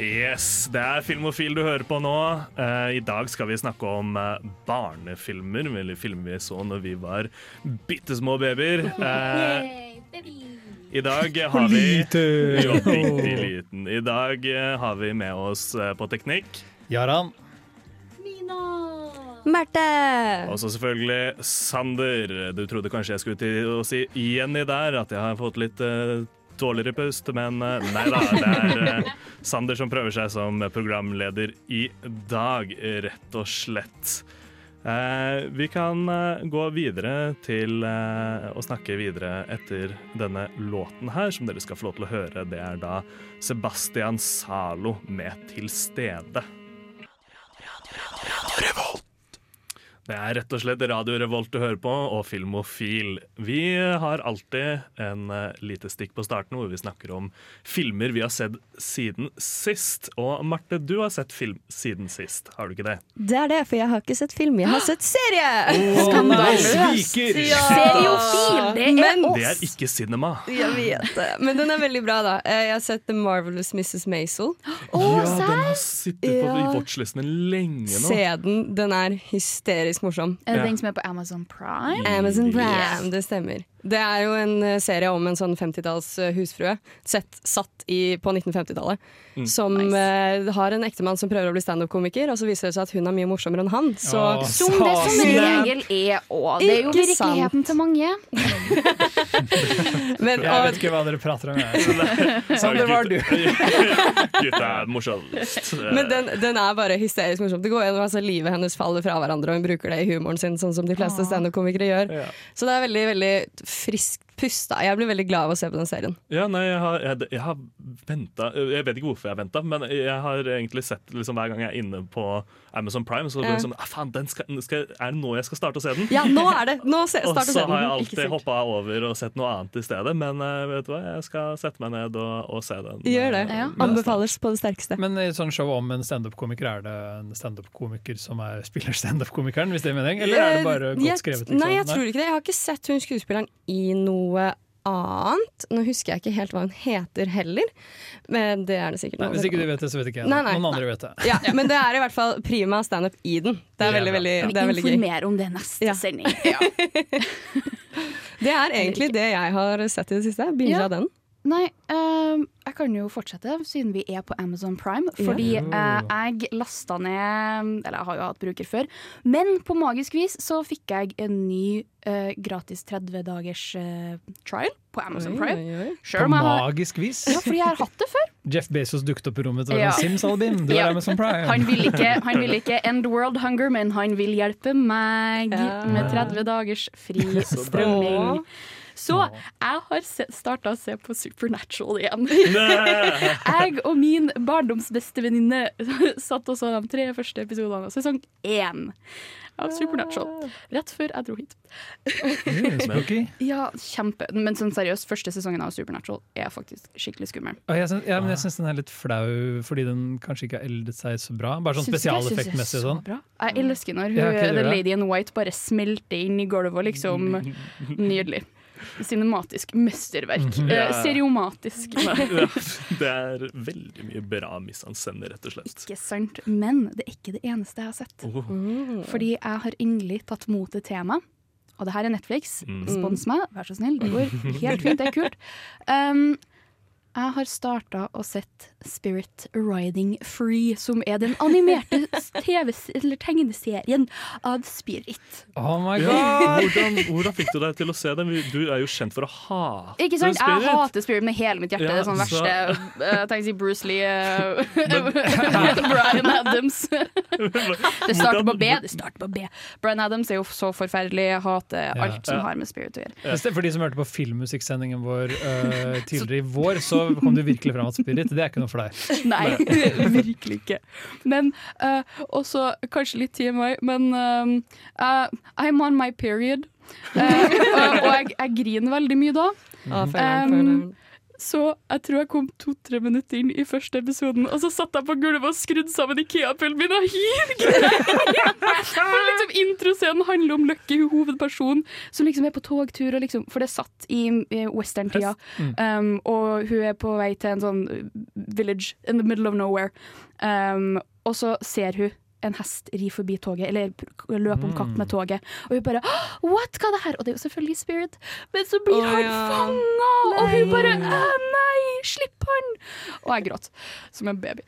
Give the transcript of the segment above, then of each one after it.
Yes, det er Filmofil du hører på nå. Uh, I dag skal vi snakke om uh, barnefilmer, eller filmer vi så når vi var bitte små babyer. Uh, I dag har vi jo, riktig liten. I dag har vi med oss på teknikk, Jaran. Mina. Merte! og så selvfølgelig Sander. Du trodde kanskje jeg skulle til å si Jenny der, at jeg har fått litt eh, dårligere pust, men eh, nei da. Det er eh, Sander som prøver seg som programleder i dag, rett og slett. Eh, vi kan gå videre til å snakke videre etter denne låten her, som dere skal få lov til å høre. Det er da Sebastian Zalo med 'Til stede'. Det er rett og slett Radio Revolt du hører på, og Filmofil. Vi har alltid en uh, lite stikk på starten hvor vi snakker om filmer vi har sett siden sist. Og Marte, du har sett film siden sist, har du ikke det? Det er det, for jeg har ikke sett film. Jeg har sett serie! nei, sviker! Ja. Seriofil, det er Men- oss. Det er ikke cinema. Jeg vet det. Men den er veldig bra, da. Eh, Jeg har sett The Marvelous Mrs. Maisel. Oh, ja, den har sittet på Ja. watchlisten lenge nå. Se den. Den er hysterisk morsom. Er det Ja. den som er på Amazon Prime? Amazon Prime, Yes. det stemmer. Det er jo en eh, serie om en sånn 50-talls eh, husfrue sett, satt i, på 1950-tallet. Mm. Som eh, har en ektemann som prøver å bli standup-komiker, og så viser det seg at hun er mye morsommere enn han. Så oh, Som det som en regel er òg. Det er jo Ikke sant. virkeligheten til mange. men, Jeg vet ikke hva dere prater om. Jeg. Sander, var du? Gutta er morsomst. men den, den er bare hysterisk morsom. Det går gjennom altså, Livet hennes faller fra hverandre, og hun bruker det i humoren sin, sånn som de fleste standup-komikere gjør. Så det er veldig veldig friskt pust. da. Jeg blir veldig glad av å se på den serien. Ja, nei, jeg har, jeg, jeg har venta Jeg vet ikke hvorfor jeg har venta, men jeg har egentlig sett liksom, hver gang jeg er inne på Amazon Prime, så Ja. liksom, sånn faen, den skal, skal, er det nå jeg skal starte å se den? Ja, nå er det! Nå se, Og så har jeg alltid hoppa over og sett noe annet i stedet. Men eh, vet du hva, jeg skal sette meg ned og, og se den. Gjør det. eh, Ja. Anbefales på det sterkeste. Men i et sånt show om en standup-komiker, er det en standup-komiker som er, spiller standup-komikeren, hvis det er mening? Eller er det bare Eh, godt skrevet? Liksom? Nei, jeg tror ikke det. Jeg har ikke sett hun skuespilleren i noe annet. Nå husker jeg ikke helt hva hun heter heller, men det er det sikkert. Nei, hvis ikke du vet det, så vet ikke jeg Nei, det. nei. Noen andre vet det. ja, Men det er i hvert fall prima standup i den. Det er veldig, veldig, det er veldig gøy. informerer om det neste Ja. sending. Det er egentlig det jeg har sett i det siste. Binga Ja. den. Nei, uh, jeg kan jo fortsette, siden vi er på Amazon Prime. Fordi eh, jeg lasta ned Eller jeg har jo hatt bruker før. Men på magisk vis så fikk jeg en ny uh, gratis 30 dagers eh, trial på Amazon Prime. Oi, oi. Selv På har, magisk vis. ja, fordi jeg har hatt det før. Jeff Bezos dukket opp i rommet til Ja. sånn Simsalabim, du Ja. er Amazon Prime. Han vil, ikke, han vil ikke end world hunger, men han vil hjelpe meg Ja. med 30 dagers fri strømming. Så jeg har starta å se på Supernatural igjen. Jeg og min barndomsbestevenninne satt og så de tre første episodene av sesong én av Supernatural. Rett før jeg dro hit. Mm, spooky. Ja, kjempe. Men sånn seriøst, første sesongen av Supernatural er faktisk skikkelig skummel. Og jeg syns, ja, men jeg syns den er litt flau fordi den kanskje ikke har eldet seg så bra. Bare sånn spesialeffektmessig og sånn. bra. Jeg elsker når hun, Ja, The. Lady in White bare smelter inn i gulvet liksom Nydelig. Cinematisk mesterverk. Mhm. Eh, Ja. Seriomatisk. Ja, det er veldig mye bra misanscene, rett og slett. Ikke sant, men det er ikke det eneste jeg har sett. Oh. Mm. Fordi jeg har endelig tatt motet til tema. Og det her er Netflix. Mm. Spons meg, vær så snill. Det går helt fint, det er kult. Um, jeg har starta og sett Spirit Riding Free, som er den animerte TV eller tegneserien av Spirit. Oh my god! hvordan, hvordan fikk du deg til å se den? Du er jo kjent for å hate Ikke sant? Jeg hater Spirit med hele mitt hjerte. Ja, det er sånn så- verste Jeg tenker å si Bruce Lee Men... Brian Adams. det starter på B. Det starter på B. Brian Adams er jo så forferdelig. Jeg hater Ja. alt som har med Spirit å gjøre. For de som hørte på filmmusikksendingen vår uh, tidligere i vår, så kom det virkelig fram at Spirit det er ikke noe for deg. Nei, virkelig ikke. Men uh, også kanskje litt TMI, men um, uh, I'm on my period. Uh, og jeg, jeg griner veldig mye da. Mm. Um. Så jeg tror jeg kom to-tre minutter inn i første episoden, og så satt jeg på gulvet og skrudde sammen Ikea-pullen min og hylgrein! For liksom Introscenen handler om Lucky, hovedpersonen, som liksom er på togtur, og liksom, for det er satt i, i western-tida. Um, og hun er på vei til en sånn village in the middle of nowhere. Um, og så ser hun en hest ri forbi toget, eller løpe om kapp med toget. Og hun bare What, hva er det her? Og det er jo selvfølgelig Spirit, men så blir oh, han ja. fanga! Og hun bare «Æ, Nei, slipp han! Og jeg gråt som en baby.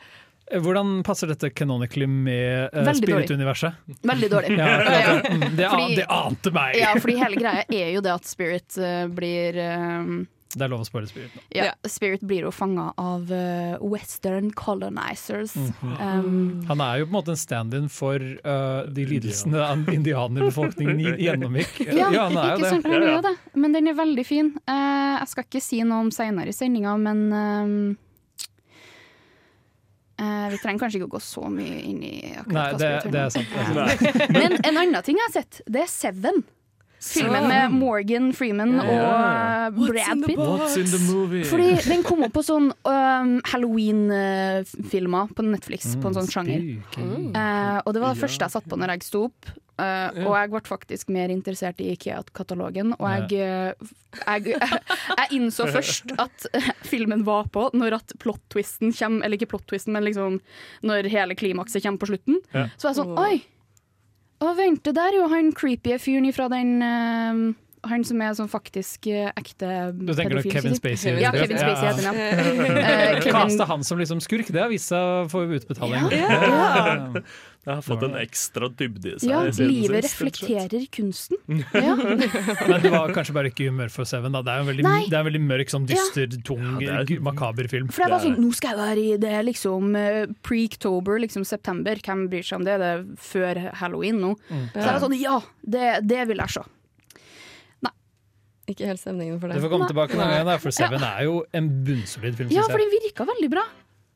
Hvordan passer dette canonically med uh, Spirit-universet? Veldig dårlig. Ja, Ja. mm, det, an, Fordi- det ante meg! Ja, fordi hele greia er jo det at Spirit uh, blir eh, Det er lov å spore Spirit nå. ja, Spirit blir jo fanga av uh, western colonizers. Mhm. Um, Han er jo på en måte en stand-in for uh, de lidelsene an- indianerbefolkningen i- gjennomgikk. ja, han er jo det. Sånn, Han er det. Men den er veldig fin. Uh, jeg skal ikke si noe om seinere i sendinga, men eh, Vi trenger kanskje ikke å gå så mye inn i akkurat Nei, det. Det er sant. Men en annen ting jeg har sett, det er Seven. Filmen med Morgan Freeman og eh, Brad Pitt. What's in the movie? Fordi den kom opp på sånn um, Halloween-filmer på Netflix, på en sånn sjanger. Eh, og det var det første jeg satte på når jeg sto opp. Eh, Og jeg ble faktisk mer interessert i Ikea-katalogen. Og jeg, jeg, jeg innså først at filmen var på når at plot-twisten kommer, eller ikke plot-twisten, men liksom når hele klimakset kommer på slutten. Yeah. Så var jeg sånn Oi! Å, vent, det der er jo han creepy fyren ifra den eh, Han som er sånn faktisk ekte ekte Du tenker pedofil, Kevin. Spacey? Ja, Kevin Spacey heter han, ja. uh, Kaste han som liksom skurk, det har vist seg å få utbetaling. Ja. Ja. Det har fått en ekstra dybde i seg. Ja, livet reflekterer kunsten. Ja. Men det var kanskje bare ikke humør for Seven. Da. Det er en veldig, det er en veldig mørk, sånn dyster, tung, Ja, er- makaber film. For var Det er sånn, nå skal jeg være i det liksom eh, pre-oktober, liksom september. Hvem bryr seg om det? Det er før halloween nå. Så jeg var sånn, ja, det, det vil jeg se. Ikke helt stemningen for Du får komme tilbake noen gang, for Seven er jo en bunnsolid film. Ja, for den virka veldig bra.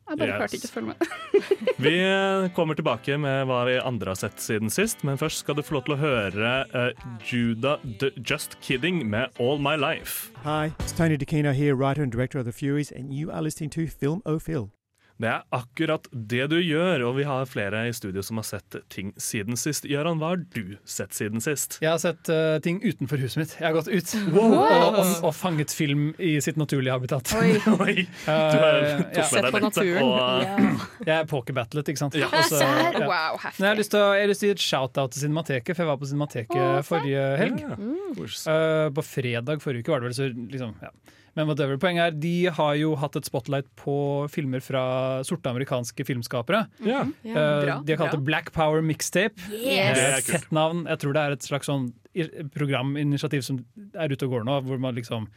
Jeg bare Yes. klarte ikke å følge med. Vi eh, kommer tilbake med hva vi andre har sett siden sist, men først skal du få lov til å høre uh, Judah D Just Kidding med All My Life. Hi, it's Tony DeCino here, writer and director of The Furies, and you are listening to Film O Phil. Det er akkurat det du gjør, og vi har flere i studio som har sett ting siden sist. Gøran, hva har du sett siden sist? Jeg har sett uh, ting utenfor huset mitt. Jeg har gått ut og, og, og fanget film i sitt naturlige habitat. Oi, du har uh, tok ja. med Sett deg på naturen. og- Jeg er pokerbattlet, ikke sant. Ja. Også, ja. Wow, Men jeg har lyst til å, jeg har lyst til å gi et shout-out til Cinemateket, for jeg var på Cinemateket oh, forrige helg. Ja. Kos. Eh, på fredag forrige uke var det vel, så liksom ja. Men whatever. Poenget er, de har jo hatt et spotlight på filmer fra sorte amerikanske filmskapere. Ja. Eh, bra, de har kalt bra. det Black Power Mixtape. Det Yes. er Et fett navn. Jeg tror det er et slags sånn programinitiativ som er ute og går nå, hvor man liksom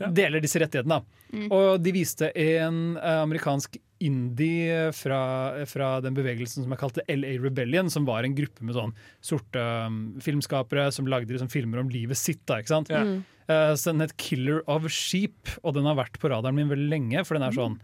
Ja. deler disse rettighetene. da. Og de viste en eh, amerikansk indie fra, fra den bevegelsen som er kalt LA Rebellion, som var en gruppe med sånn sorte um, filmskapere som lagde liksom filmer om livet sitt. da, ikke sant? Ja. Eh, så den het 'Killer of Sheep', og den har vært på radaren min veldig lenge. For den er sånn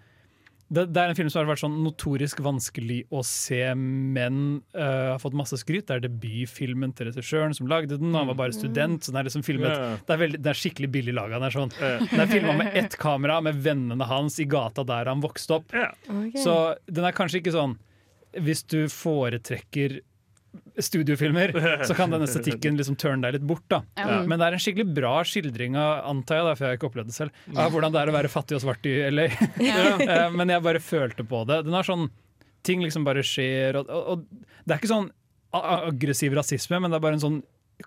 det, det er en film som har vært sånn notorisk vanskelig å se, men uh, har fått masse skryt. Det er debutfilmen til regissøren som lagde den. Han var bare student. så den er liksom filmet yeah. det, er veldig, det er skikkelig billig laga. Den er, sånn, den er filma med ett kamera, med vennene hans i gata der han vokste opp. Yeah. Okay. Så den er kanskje ikke sånn Hvis du foretrekker studiofilmer, så kan den estetikken liksom turne deg litt bort. da Ja. Men det er en skikkelig bra skildring av, antar jeg, da, for jeg har ikke opplevd det selv, av hvordan det er å være fattig og svart i LA. Ja. Men jeg bare følte på det. Den er sånn Ting liksom bare skjer, og, og, og det er ikke sånn aggressiv rasisme, men det er bare en sånn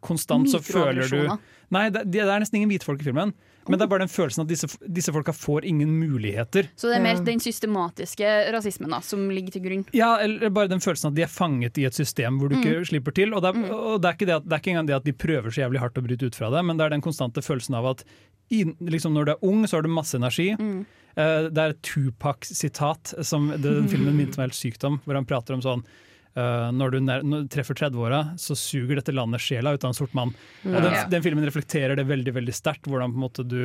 Konstant så føler du Nei, det, det er nesten ingen hvitfolk i filmen. Men det er bare den følelsen at disse, disse folka får ingen muligheter. Så det er mer den systematiske rasismen da, som ligger til grunn. Ja, eller bare den følelsen at de er fanget i et system hvor du ikke slipper til. Og, det er, og det, er ikke det, at, det er ikke engang det at de prøver så jævlig hardt å bryte ut fra det, men det er den konstante følelsen av at i, liksom når du er ung, så har du masse energi. Eh, det er et Tupac-sitat som det, den filmen minte meg helt sykt om, hvor han prater om sånn eh, når du når du treffer 30-åra, så suger dette landet sjela ut av en sort mann. Og den, den filmen reflekterer det veldig veldig sterkt. Hvordan på en måte du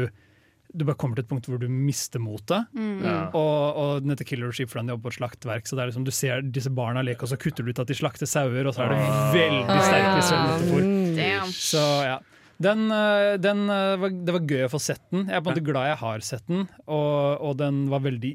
du bare kommer til et punkt hvor du mister motet. Ja. Og, og den heter Killer Sheep fordi han jobber på et slaktverk. Så det er liksom, Du ser disse barna leke, og så kutter du ut at de slakter sauer, og så er det veldig sterke Ah, visuell Så ja. Den, øh, den var, Det var gøy å få sett den. Jeg er på en måte glad jeg har sett den, og, og den var veldig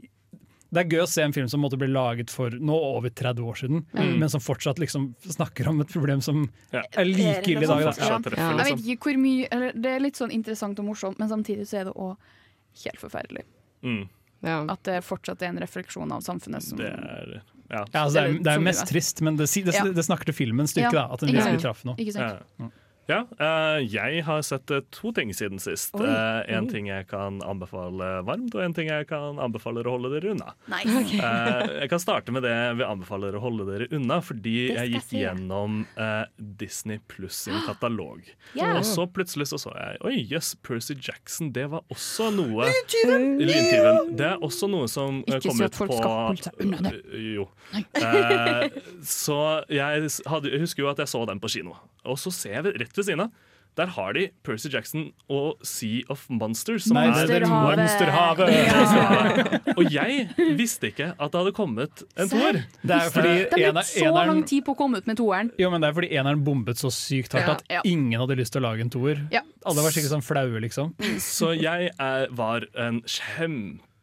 det er gøy å se en film som måtte bli laget for nå over 30 år siden, men som fortsatt liksom snakker om et problem som Ja. er like ille i dag. Treffer, Ja. Jeg vet liksom. ikke hvor mye eller, Det er litt sånn interessant og morsomt, men samtidig så er det òg helt forferdelig. Mm. Ja. At det fortsatt er en refleksjon av samfunnet som Det er ja. Ja, altså, det, er, det er mest trist, men det, det, det snakker til filmens styrke. Ja, Da, at den virkelig traff noe. Ikke sant? Ja. Eh, jeg har sett eh, to ting siden sist. Oi. Eh, en ting jeg kan anbefale varmt, og en ting jeg kan anbefale å holde dere unna. Nice. Eh, jeg kan starte med det vi anbefaler å holde dere unna, fordi jeg gikk jeg gjennom eh, Disney Pluss sin katalog. Yeah. Og så plutselig så, så jeg Oi, jøss, Percy Jackson, det var også noe Lyntyven. Det er også noe som Ikke kom ut på skal holde seg unna det. Jo. Eh, så jeg, hadde, jeg husker jo at jeg så den på kino, og så ser jeg rett ved siden av. Der har de Percy Jackson og Sea of Monsters. Som Nei, er det er Monsterhavet. Monsterhavet! og jeg visste ikke at det hadde kommet en toer. Det er fordi De ener- brukte så lang eneren tid på å komme ut med toeren. jo, men det er fordi eneren bombet så sykt hardt Ja, at ingen hadde lyst til å lage en toer. Ja. Alle var skikkelig sånn flaue, liksom. Så jeg er, var en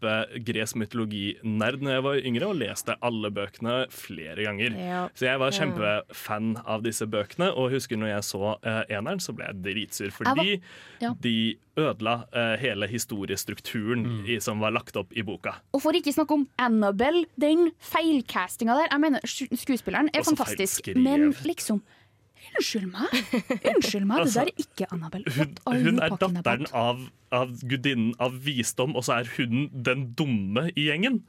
kjempe-gresk mytologi-nerd da jeg var yngre, og leste alle bøkene flere ganger. Ja. Så jeg var kjempefan av disse bøkene, og husker når jeg så uh, eneren, så ble jeg dritsur fordi ja. de ødela uh, hele historiestrukturen i, som var lagt opp i boka. Og for ikke snakke om Annabelle, den feilcastinga der. Jeg mener, skuespilleren er Også fantastisk, men liksom Unnskyld meg, unnskyld meg, det der er ikke Annabelle. Hun, hun er datteren av, av gudinnen av visdom, og så er hun den dumme i gjengen.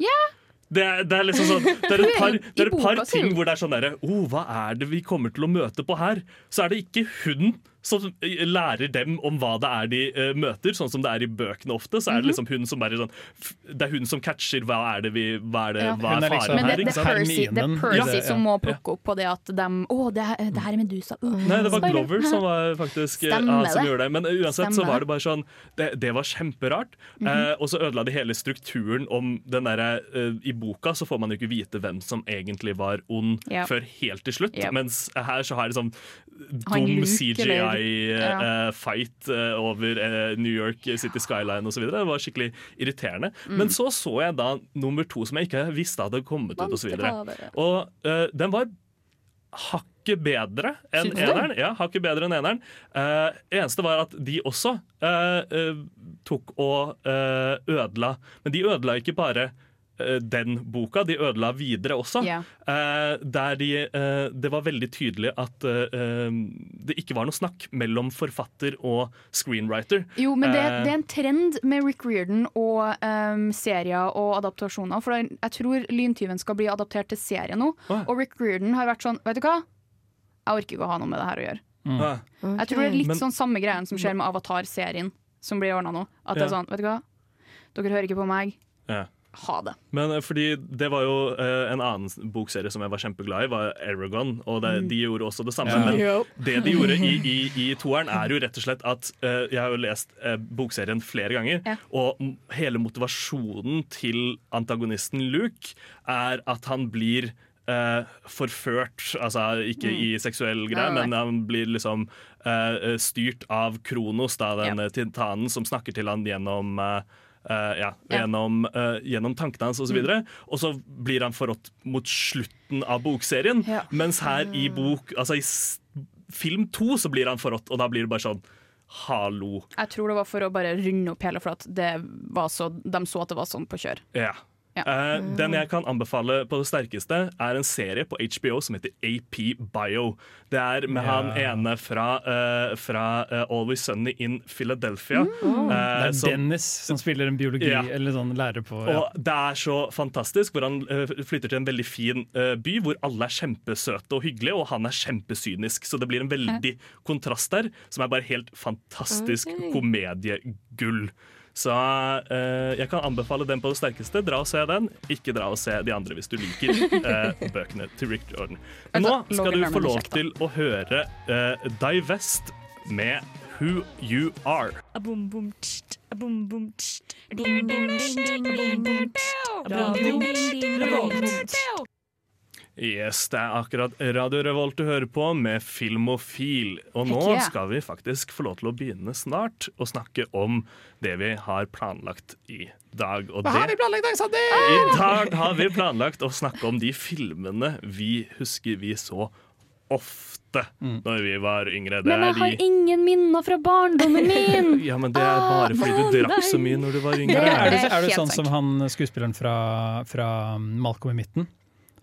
Det er, det er liksom sånn Det er et par, er et par ting hvor det er sånn derre oh, Hva er det vi kommer til å møte på her? Så er det ikke hun som eh, lærer dem om hva det er de uh, møter, sånn som det er i bøkene ofte. Så er Mhm. det liksom hun som bare sånn Det er hun som catcher hva er det vi Hva er, det, Ja. hva er er liksom- her? Men det, det, er? Percy, det er Percy Ja. som må plukke opp på det at de Å, det, det her er Medusa. Uh. Nei, det var Glover som var faktisk eh, Stemmer han som gjorde det. Men uansett uansett så var det bare sånn Det, det var kjemperart. Mm -hmm. uh, og så ødela de hele strukturen om den derre eh, I boka så får man jo ikke vite hvem som egentlig var ond yep. før helt til slutt. yep. Mens her så har det sånn dum Luke, eller- Ja. Eh, over eh, New York City Skyline osv. Det var skikkelig irriterende. Mm. Men så så jeg da nummer to som jeg ikke visste hadde kommet ut osv. Monsterhavet. Og uh, den var hakket bedre enn eneren. Ja, hakket bedre enn eneren. Uh, eneste var at de også uh, uh, tok og eh, ødela Men de ødela ikke bare eh, den boka, de ødela videre også. Yeah. Eh, der de, eh, det var veldig tydelig at eh, eh, det ikke var noe snakk mellom forfatter og screenwriter. Jo, men det, Eh. det er en trend med Rick Reardon og um, serier og adaptasjoner. For jeg tror Lyntyven skal bli adaptert til serie nå. Å. Og Rick Reardon har vært sånn Vet du hva? Jeg orker ikke å ha noe med det her å gjøre. Ah, Jeg tror det er litt Men- sånn samme greien som skjer med Avatar-serien som blir ordna nå. At det er sånn, vet du hva? Dere hører ikke på meg. ja. Ha det. Men eh, fordi det var jo eh, en annen bokserie som jeg var kjempeglad i, var Aragon. Og det, Mm. de gjorde også det samme. Ja. Men det de gjorde i, i, i toeren, er jo rett og slett at eh, Jeg har jo lest eh, bokserien flere ganger, Ja. og hele motivasjonen til antagonisten Luke er at han blir eh, forført, altså ikke i seksuell greie, Mm. Men han blir liksom eh, styrt av Kronos, da, den Ja. titanen som snakker til han gjennom eh, eh, ja, gjennom, uh, gjennom tankene hans osv. Og, så og så blir han forrådt mot slutten av bokserien. Ja. Mens her i bok Altså i film to så blir han forrådt, og da blir det bare sånn Hallo. Jeg tror det var for å bare runde opp hele, for at det var så, de så at det var sånn på kjør. Ja. Ja. Uh, den jeg kan anbefale på det sterkeste, er en serie på HBO som heter AP Bio. Det er med yeah. han ene fra, uh, fra uh, Always Sunny in Philadelphia. Det eh, er som- Dennis som spiller en biologi, Ja. eller sånn lærer på ja. Og det er så fantastisk, hvor han flytter til en veldig fin by hvor alle er kjempesøte og hyggelige, og han er kjempesynisk. Så det blir en veldig kontrast der, som er bare helt fantastisk okay. komediegull. Så eh, jeg kan anbefale den på det sterkeste. Dra og se den. Ikke dra og se de andre hvis du liker eh, bøkene til Rick Jordan. Nå Altså, skal du få er lov til å høre uh, Divest med Who You Are. Yes, det er akkurat Radio Revolt du hører på med Filmofil. Og nå skal vi faktisk få lov til å begynne snart å snakke om det vi har planlagt i dag. Og Hva har vi planlagt i dag, Sander? I dag har vi planlagt å snakke om de filmene vi husker vi så ofte når vi var yngre. Det Men er jeg har de ingen minner fra barndommen min! Ja, men det er bare fordi du drakk så mye når du var yngre. Er det, er du sånn som han skuespilleren fra, fra Malcolm i midten?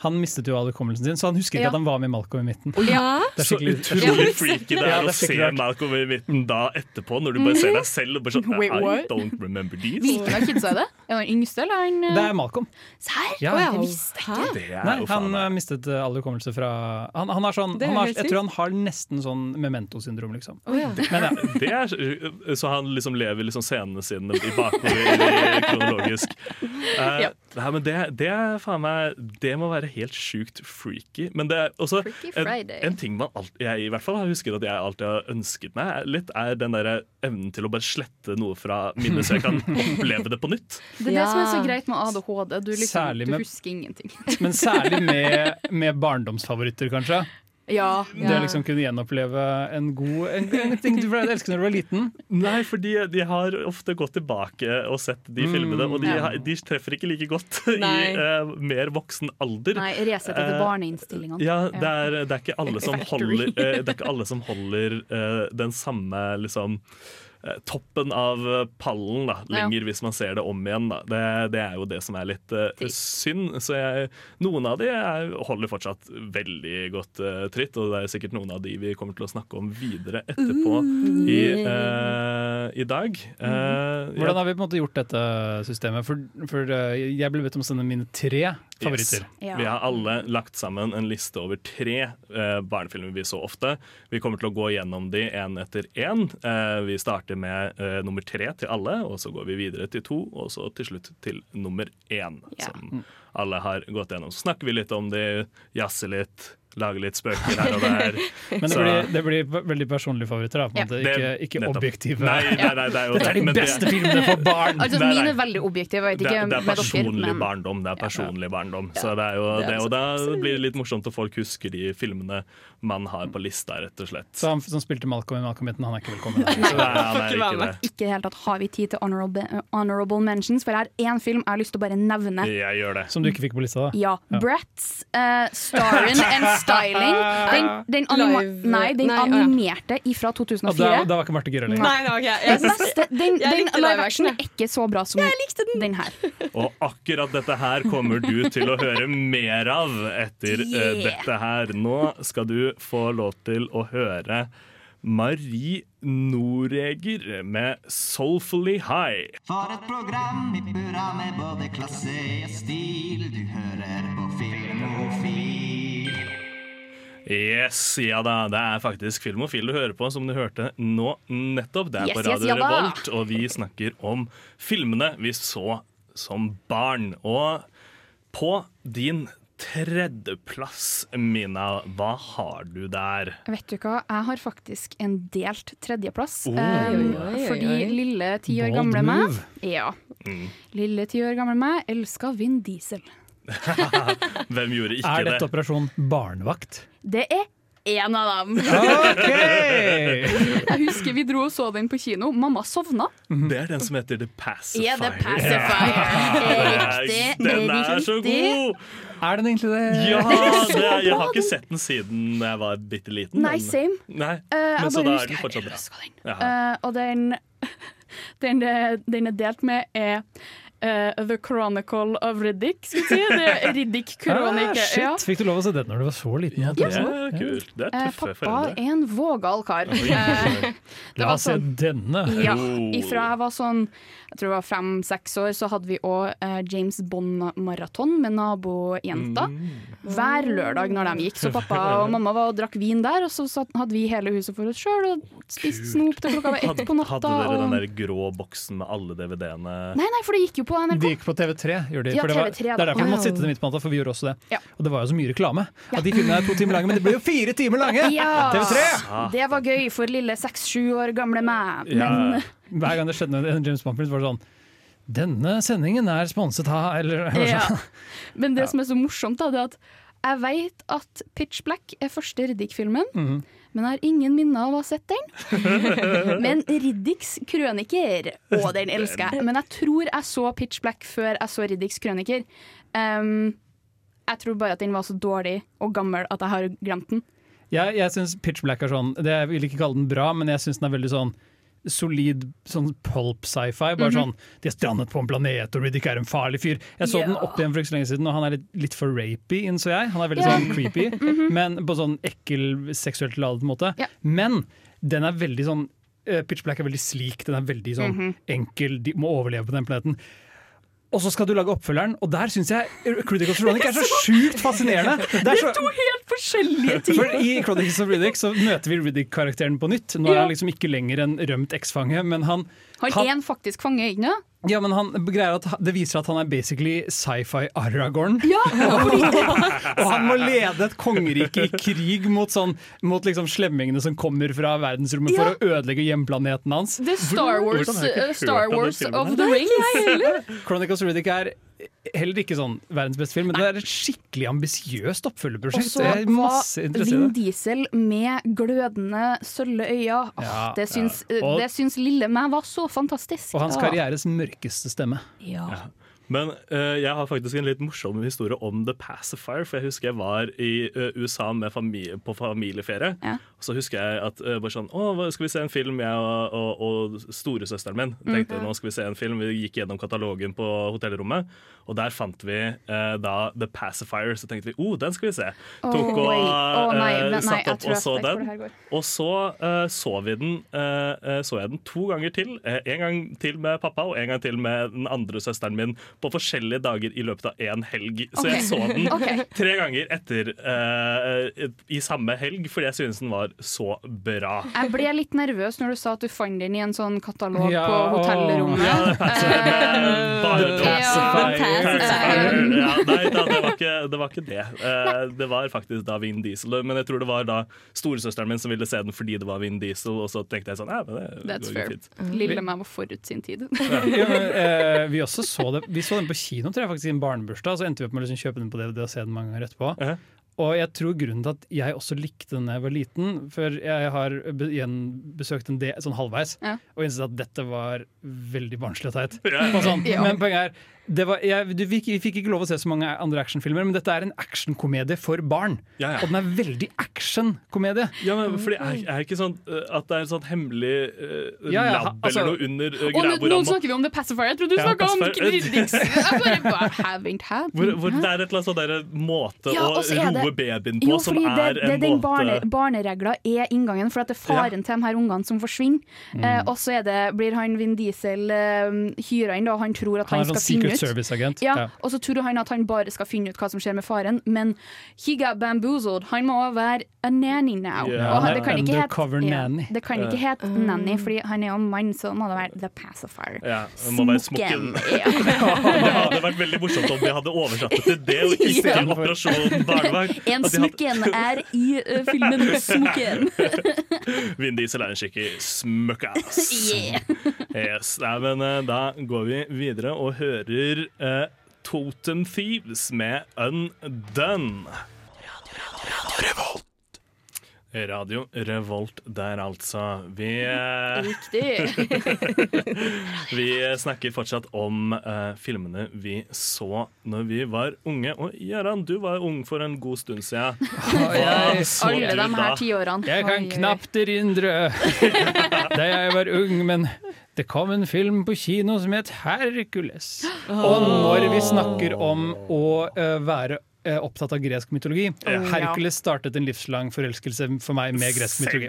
Han mistet jo all hukommelsen sin, så han husker ikke Ja. at han var med Malcolm i midten. Ja. Det er Så utrolig freaky det Ja, er det å se. Malcolm i midten da etterpå, når du bare ser deg selv og bare sånn Wait, I don't remember these. Hvilken av kidsa er det? Er det yngste, eller han eh, Det er Malcolm. Serr? Ja. Visste jeg ikke. Det er Nei, jo han eh, meg mistet eh, all hukommelse fra Han, han har sånn, Det er han har, Jeg tror han har nesten sånn memento-syndrom, liksom. Oh, ja. Men ja, det er, Så han liksom lever liksom scenene sine i bakover i kronologisk. Uh, Ja. nei, men det, det er faen meg Det må være helt sjukt freaky. Men det er også en, en ting man alt, jeg i hvert fall har husket at jeg alltid har ønsket meg litt, er den der evnen til å bare slette noe fra minnet, så jeg kan oppleve det på nytt. Det er det som er så greit med ADHD. Du, liksom, med, du husker ingenting. men særlig med, med barndomsfavoritter, kanskje. Ja, Det å liksom kunne gjenoppleve en god en, en ting du ble elsket når du var liten. Nei, for de har ofte gått tilbake og sett de Mm, filmene, og de, ja. de treffer ikke like godt i Nei. eh, mer voksen alder. Nei, resett etter uh, barneinnstillingene. Ja, det er, det er ikke alle som holder, uh, det er ikke alle som holder eh, den samme liksom eh, Toppen av eh, pallen da, Ja. lenger hvis man ser det om igjen. Da. Det, det er jo det som er litt uh, synd. Så jeg, noen av de er, holder fortsatt veldig godt uh, tritt, og det er sikkert noen av de vi kommer til å snakke om videre etterpå i, uh, i dag. Eh, Hvordan har vi på en måte gjort dette systemet? For, for eh, jeg ble bedt om å sende mine tre favoritter. Ja. Vi har alle lagt sammen en liste over tre eh, barnefilmer vi så ofte. Vi kommer til å gå gjennom de én etter én. Eh, vi starter med eh, nummer tre til alle, og så går vi videre til to, og så til slutt til nummer én. Ja. Som alle har gått gjennom. Så snakker vi litt om de, jazzer litt, lager litt spøker her og der. Men det blir, det blir veldig personlige favoritter. Da, på en Ja. måte. Ikke, ikke objektive. Nei, nei, nei, det er jo Dette er de men det- beste filmene for barn! Altså, Nei, Mine er veldig objektive, jeg vet Det, ikke er- det er personlig Men barndom. Det er personlig barndom. Så det er jo Det er det, og da blir det litt morsomt at folk husker de filmene man har på lista, rett og slett. Så han som spilte Malcolm i Malcolm Hitten, han er ikke velkommen. det er, han er ikke ikke det. ikke i det hele tatt har vi tid til honorable, honorable mentions, for jeg har én film jeg har lyst til å bare nevne. Jeg gjør det. Som du ikke fikk på lista, da. Ja. Bratz, uh, starring and styling. Den, den, anima nei, den nei, animerte ja. animerte ifra Og da, 2004. da var ikke Marte lenger. Nei, jeg. Den, beste, den, den live action er ikke så bra som den. her. Og akkurat dette her kommer du til å høre mer av etter yeah. uh, dette her. Nå skal du få lov til å høre Marie Noreger med 'Soulfully High'. For et program i burra med både klasse og stil. Du hører på Filmofil. Yes, ja da, det er faktisk Filmofil du hører på, som du hørte nå nettopp. Det er Yes, på yes, Radio ja. Revolt, og vi snakker om filmene vi så som barn. Og på din tredjeplass, Mina, hva har du der? Vet du hva, jeg har faktisk en delt tredjeplass. Oh. Oi, fordi lille ti år Bold gamle meg. Ja. Mm. Lille ti år gamle meg elska Vin Diesel. Hvem gjorde ikke det? Er dette det? Operasjon Barnevakt? Det er én av dem. Okay. Jeg husker vi dro og så den på kino. Mamma sovna. Det er den som heter The Pacifier. Ja, The Pacifier? Riktig. Den er så god! Er den egentlig det? Ja, det er, jeg har ikke sett den siden jeg var bitte liten. Nei, same. Nei, Men uh, så da er den fortsatt bra. den. Eh, og den, den, den er delt med er eh, The Chronicle of Riddick, skal vi si. Det Riddick Ah, Chronicle. shit, ja. Fikk du lov å se den når du var så liten? Ja, det er kult. Det er tøffe uh, pappa er en vågal kar. Eh, La oss se denne. Ja, Oh. ifra jeg var sånn Jeg tror det var fem-seks år, så hadde vi òg eh, James Bond-maraton med nabojenta. Mm. Hver lørdag når de gikk. Så pappa og mamma var og drakk vin der, og så satt, hadde vi hele huset for oss sjøl og spiste snop til klokka var ett på natta. hadde dere den der grå boksen med alle DVD-ene? Nei, nei, for det gikk jo på NRK? De gikk på TV3. Gjør de, Ja, for det, var, TV3 det er derfor vi måtte sitte midt på natta, for vi gjorde også det. Ja. Og det var jo så mye reklame. At de filmene er to timer lange, men det ble jo fire timer lange! Ja, TV3! det var gøy for lille seks-sju år gamle meg. Ja. Men Hver gang det skjedde en James Bond-film, var det sånn Denne sendingen er sponset av Eller Ja. sånn. Men det som er så morsomt, da, det er at jeg vet at Pitch Black er første Riddick-filmen, Mhm. Men jeg har ingen minner av å ha sett den. men Riddicks krøniker, å, den elsker jeg. Men jeg tror jeg så Pitch Black før jeg så Riddicks krøniker. Um, jeg tror bare at den var så dårlig og gammel at jeg har glemt den. Jeg, jeg syns Pitch Black er sånn det, Jeg vil ikke kalle den bra, men jeg syns den er veldig sånn solid sånn pulp sci-fi. Bare sånn De er strandet på en planet, og Riddick er en farlig fyr. Jeg så den opp igjen for ikke så lenge siden, og han er litt, litt for rapy, innså jeg. Han er veldig yeah. sånn creepy, men på sånn ekkel, seksuelt ladet måte. Yeah. Men den er veldig sånn uh, Pitch Black er veldig slik, den er veldig sånn enkel, de må overleve på den planeten. Og så skal du lage oppfølgeren, og der syns jeg Critical Veronica er så sjukt fascinerende! Det er så, Helt forskjellige ting! for I Chronicles of Riddick så møter vi Riddick-karakteren på nytt. Nå er han liksom ikke lenger en rømt eksfange, men han, Han Han- er en faktisk fange, ikke sant? ja, men han at det viser at han er basically sci-fi Aragorn. Ja, fordi Og han må lede et kongerike i krig mot, sånn, mot liksom slemmingene som kommer fra verdensrommet Ja. for å ødelegge hjemplaneten hans. The Star Wars, uh, Star Wars of the Rings. Chronicles of Riddick er heller ikke sånn verdens beste film, men det er et skikkelig ambisiøst Og oppfølgerprosjekt. så er var Vin. Diesel med glødende sølve øyne. Ja, det, syns, ja. Og- det syns lille meg var så fantastisk. Og hans Ja. karrieres mørkeste stemme. Ja. Men uh, jeg har faktisk en litt morsom historie om The Pacifier. For jeg husker jeg var i uh, USA med familie, på familieferie. Ja. Så husker jeg at uh, bare sånn Å, skal vi se en film, jeg og, og, og storesøsteren min. Tenkte nå skal vi se en film. Vi gikk gjennom katalogen på hotellrommet, og der fant vi uh, da The Pacifier. Så tenkte vi oh, den skal vi se. Tok og. Å, nei, eh, nei, satt opp og så den. Og så så vi den Så jeg den to ganger til. En gang til med pappa og en gang til med den andre søsteren min på forskjellige dager i løpet av én helg. Så jeg så den okay. tre ganger etter i samme helg fordi jeg synes den var så bra. Jeg ble litt nervøs når du sa at du fant den i en sånn katalog Ja, på hotellrommet. Ja, det passer med bare. Ja, nei da, det var ikke det. Var ikke det. Eh, det var faktisk da Vin Diesel. Men jeg tror det var da storesøsteren min som ville se den fordi det var Vin Diesel, og så tenkte jeg sånn ja, men det That's går jo fint. Lille meg var forut sin tid. Ja, men, uh, vi også så det Vi så den på kino tror jeg faktisk i en barnebursdag, så endte vi opp med å liksom kjøpe den på DVD og se den mange ganger etterpå. Ja. Og jeg tror grunnen til at jeg også likte den da jeg var liten, for jeg har be igjen besøkt den del sånn halvveis, Ja. og innsett at dette var veldig barnslig og teit. Ja. Sånn. Ja. Men poenget er var, jeg, du, vi, vi fikk ikke lov å se så mange andre actionfilmer, men dette er en actionkomedie for barn. Ja, ja. Og den er veldig actionkomedie. Ja, men fordi er, er ikke sånn uh, at det er en sånn hemmelig uh, Ja, ja, lab altså- eller noe under uh, Og greia hvor, nå snakker vi om The Pacifier. Jeg trodde du Ja, snakka om had hvor, hvor det er et eller annet sånn der måte Ja, å det- roe babyen på Jo, som er det, det, en måte barne, Barneregler er inngangen, for at det er faren til de her ungene som forsvinner. Mm. Eh, og så blir han Vin Diesel uh, hyra inn, da, og han tror at Han han, sånn skal finne ut Service-agent. ja, Og så tror han at han bare skal finne ut hva som skjer med faren, men he got bamboozled. Han må være a nanny now. Yeah. og det kan ikke hete undercover ja, nanny. det kan ikke hete nanny, fordi han er jo mann, så må det være The Pacifier. ja, det må være smokken. Ja. Det hadde vært veldig morsomt om de hadde oversatt det til det, og ikke Ja. Operasjon barnevakt. En smokken hadde- er i uh, filmen Smukken. Vin Diesel er en skikkelig smøkkass. Yeah. Yes. Nei, men eh, da går vi videre og hører eh, Totem Thieves med Undone. Radio Revolt der, altså. Vi, eh, Riktig. vi snakker fortsatt om eh, filmene vi så når vi var unge. Og Gøran, du var ung for en god stund siden. Hva så Alle du de da? her tiårene. jeg kan Oi, oi. knapt erindre da jeg var ung, men det kom en film på kino som het Hercules. Og når vi snakker om å eh, være eh, opptatt av gresk mytologi Hercules startet en livslang forelskelse for meg med gresk mytologi.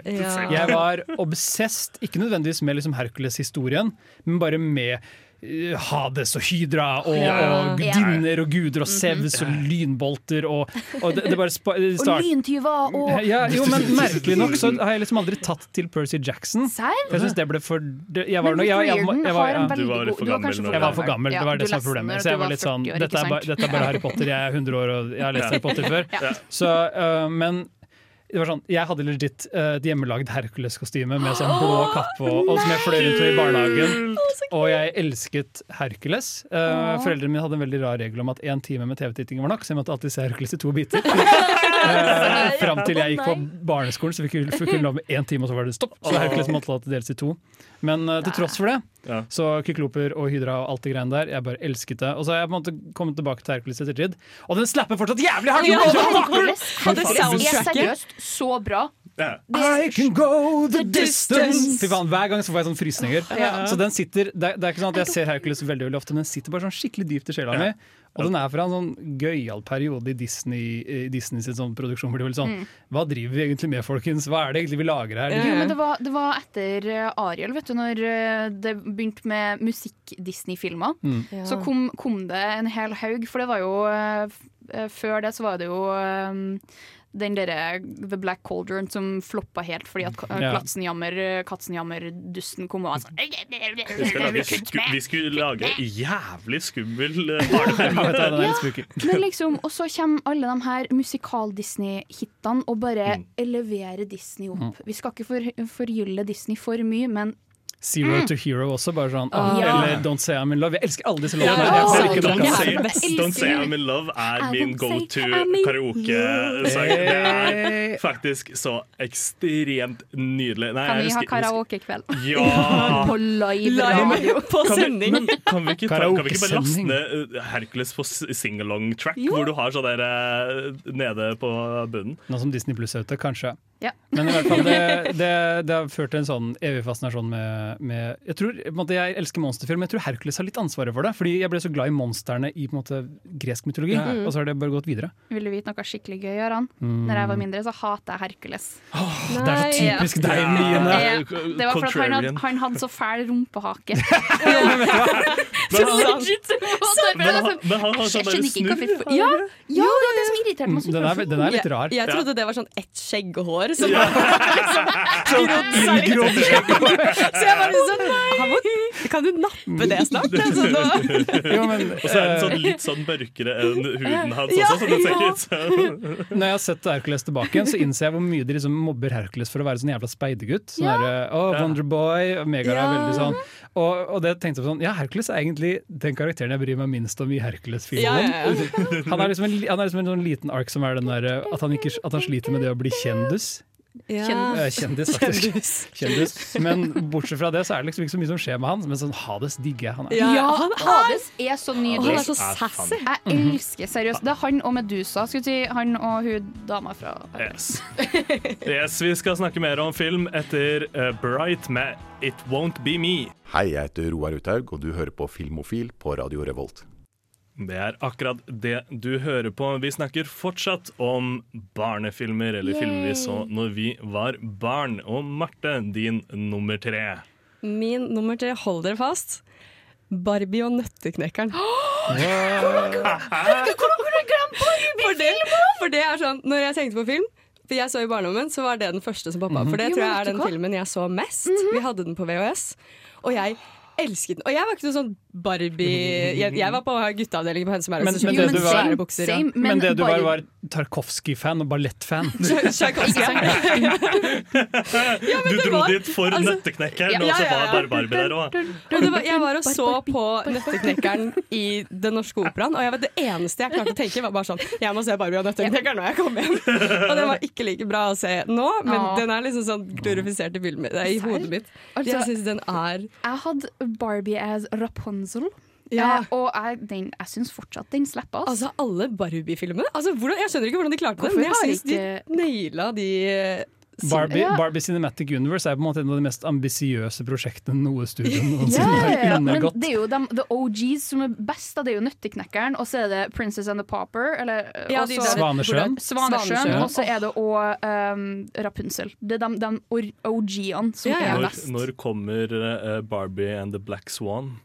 Jeg var obsesst, ikke nødvendigvis med liksom Hercules-historien, men bare med Hades og Hydra og, Ja. og gudinner og guder og Sevs og lynbolter og, og det, det bare start, lyntyver og ja, jo, men merkelig nok så har jeg liksom aldri tatt til Percy Jackson. Serr? Jeg synes det ble for det, jeg var, nok- jeg, jeg, Riordan jeg, var, ja. Du var litt for gammel kanskje jeg var for gammel, det var det som var problemet. Så jeg var litt sånn Dette er bare, dette er bare Harry Potter, jeg er 100 år og jeg har lest Harry Potter før. Så, uh, men det var sånn, jeg hadde legit uh, et hjemmelagd Hercules-kostyme med sånn blå kappe og, og som jeg fløy rundt med i barnehagen. Og jeg elsket Hercules. Uh, foreldrene mine hadde en veldig rar regel om at én time med TV-titting var nok, så jeg måtte alltid se Hercules i to biter. Uh, Fram til jeg gikk på barneskolen, så fikk vi kunne, vi lov med én time, og så var det stopp. Så Hercules måtte alltid deles i to. Men uh, til tross for det, Ja. så Kykloper og Hydra og alt det greiene der, jeg bare elsket det. Og så har jeg på en måte kommet tilbake til Hercules etter tid, og den slapper fortsatt jævlig hardt! Hercules, Hadde Hercules er seriøst så bra. Ja. I can go the distance Fy faen, Hver gang så får jeg sånn frysninger. Så den sitter, det, er, det er ikke sånn at jeg ser Hercules veldig veldig ofte, men den sitter bare sånn skikkelig dypt i sjela mi. Og den er fra en sånn gøyal periode i Disney, i Disney sin sånn produksjon. Hvor de var litt sånn Hva driver vi egentlig med, folkens? Hva er det egentlig vi lager her? Ja. Jo, men det var, det var etter eh, Ariel, vet du, når eh, det begynte med musikk-Disney-filmer. Ja. Så kom, kom det en hel haug, for det var jo eh, Før det så var det jo den derre The Black Cauldron som floppa helt fordi at Ja. Katzenjammer, Katzenjammer-dusten kom og var sånn Vi, skal lage sku, vi skulle lage jævlig skummel eh, barnefilm. Men liksom, Og så kommer alle de her musikal-Disney-hitene og bare eleverer Disney opp. Vi skal ikke for, forgylle Disney for mye, men Zero to Hero også, bare sånn. oh, Ja. Eller Don't Say I'm in Love. Jeg elsker alle disse låtene. ja, oh, nok Don't don't say. I'm in love er I min go to karaoke-sang. Det er faktisk så ekstremt nydelig. Nei, kan vi ha karaokekveld? Ja! På live radio. på Kan vi, kan vi ikke, ta, kan vi ikke bare laste ned uh, Hercules på singalong-track, Jo. hvor du har sånn der uh, nede på bunnen? Nå som Disney Pluss er ute, kanskje. Ja. Men i hvert fall, det, det, det har ført til en sånn evig fascinasjon med, med Jeg tror, på en måte, jeg elsker monsterfilm, men jeg tror Hercules har litt ansvaret for det. Fordi jeg ble så glad i monstrene i på en måte, gresk mytologi, og så har det bare gått videre. Vil du vite noe skikkelig gøy, Aran? Når jeg var mindre, så hater jeg Hercules. Det er så typisk deg, Line! Ja. Det var for at han han hadde så fæl rumpehake. Men han, Legit, men han, men han har sånn der skjønner ikke snurr. Ja, ja, det er det som irriterte meg Den er, den er litt rar. Jeg, jeg trodde det var sånn ett som Ja. liksom grodd. Så jeg bare sånn Nei! Kan du nappe det snart? Altså, nå. Jo, men, Og så er den eh, sånn litt sånn mørkere enn huden hans Ja, også, ja. ut som Når jeg har sett Hercules tilbake igjen, så innser jeg hvor mye de liksom mobber Hercules for å være sånn jævla speidergutt. Sånn Ja. derre, oh, Wonderboy, og Megara er Ja. veldig sånn. Og, og det tenkte jeg på sånn Ja, Hercules er egentlig den karakteren jeg bryr meg minst om i Hercules-filmen. Ja, ja, ja. Han liksom han er liksom en sånn liten ark som er den der at han, ikke, at han sliter med det å bli kjendus. Ja. Kjendis, faktisk. Kjendis. Kjendis. Men bortsett fra det så er det liksom ikke så mye som skjer med han. Men sånn Hades digger jeg. Han er. Ja, han Hades er så nydelig. han er så sassy. Jeg elsker seriøst. Det er han og Medusa. Skulle si Han og hun dama fra Yes. yes, Vi skal snakke mer om film etter eh, Bright med It Won't Be Me. Hei, jeg heter Roar Uthaug, og du hører på Filmofil på Radio Revolt. Det er akkurat det du hører på. Vi snakker fortsatt om barnefilmer, eller filmer vi så når vi var barn. Og Marte, din nummer tre. Min nummer tre, hold dere fast. Barbie og nøtteknekkeren. Barbie-filmer? for det er sånn, når jeg tenkte på film For jeg så i barndommen, så var det den første som poppa opp. For det tror jeg er den filmen jeg så mest. Vi hadde den på VHS. Og jeg elsket den. Og jeg var ikke noe sånn Barbie Jeg, jeg var på gutteavdelingen på Hønse Men- men det du var- bukser. same, Men, det du var, var Tarkovskij-fan og ballettfan. ja, Du dro var- dit for altså- Nøtteknekkeren, Ja, og så var Barbie der òg. Og jeg var og så på Nøtteknekkeren i Den norske operaen, og jeg vet, det eneste jeg klarte å tenke, var bare sånn Jeg må se Barbie og Nøtteknekkeren når jeg kommer hjem. Og den var ikke like bra å se nå, men Åh. den er liksom sånn glorifisert i, i hodet mitt. Altså, jeg syns den er Jeg hadde Barbie as Rapunzel. Ja. Eh, og jeg, den, jeg syns fortsatt den slipper. oss. Altså, alle Barbie-filmene. Altså, jeg skjønner ikke hvordan de klarte det, men jeg syns de ikke- naila de eh, Barbie, Ja. Barbie Cinematic Universe er på en måte en av de mest ambisiøse prosjektene noe studio noensinne ja, ja. har Men det er jo de, the OGs som er best. da. Det er jo Nøtteknekkeren, og så er det Princess and the Pauper. Eller, Ja, og de så- Svanesjøen. Svanesjøen, og så er det òg um, Rapunzel. Det er de, de OG-ene som Ja, ja. er best. når kommer eh, Barbie and the Black Swan?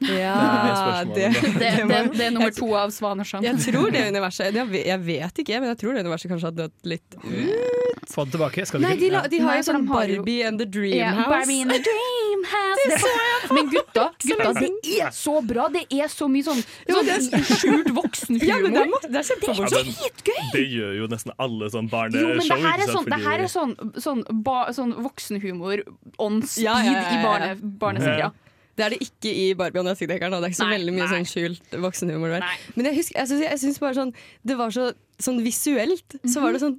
Ja, Det er det. Det, det, det er nummer to av Svanesjøen. Jeg tror det universet Jeg vet, ikke, men jeg tror det universet kanskje har dødd litt ut. Få det tilbake. Skal du Nei, de, la, de har jo sånn jo- Barbie and the Dream House. Barbie in the Dream House. Det så jeg på! Men gutta, gutta, det er så bra! Det er så mye sånn, sånn skjult voksenhumor. Ja, men det er, det er Ja, kjempemorsomt. det gjør jo nesten alle sånn Jo, men det her er sånn, det her er sånn, sånn, ba, sånn voksenhumor on speed Ja, ja, ja, ja. i barne, barneseria. Det er det ikke i Barbie og Nazidekkeren. Det er ikke så Nei, veldig mye nei. sånn skjult voksenhumor der. Men jeg, husker, jeg, synes, jeg synes bare sånn Det var så sånn visuelt så var det sånn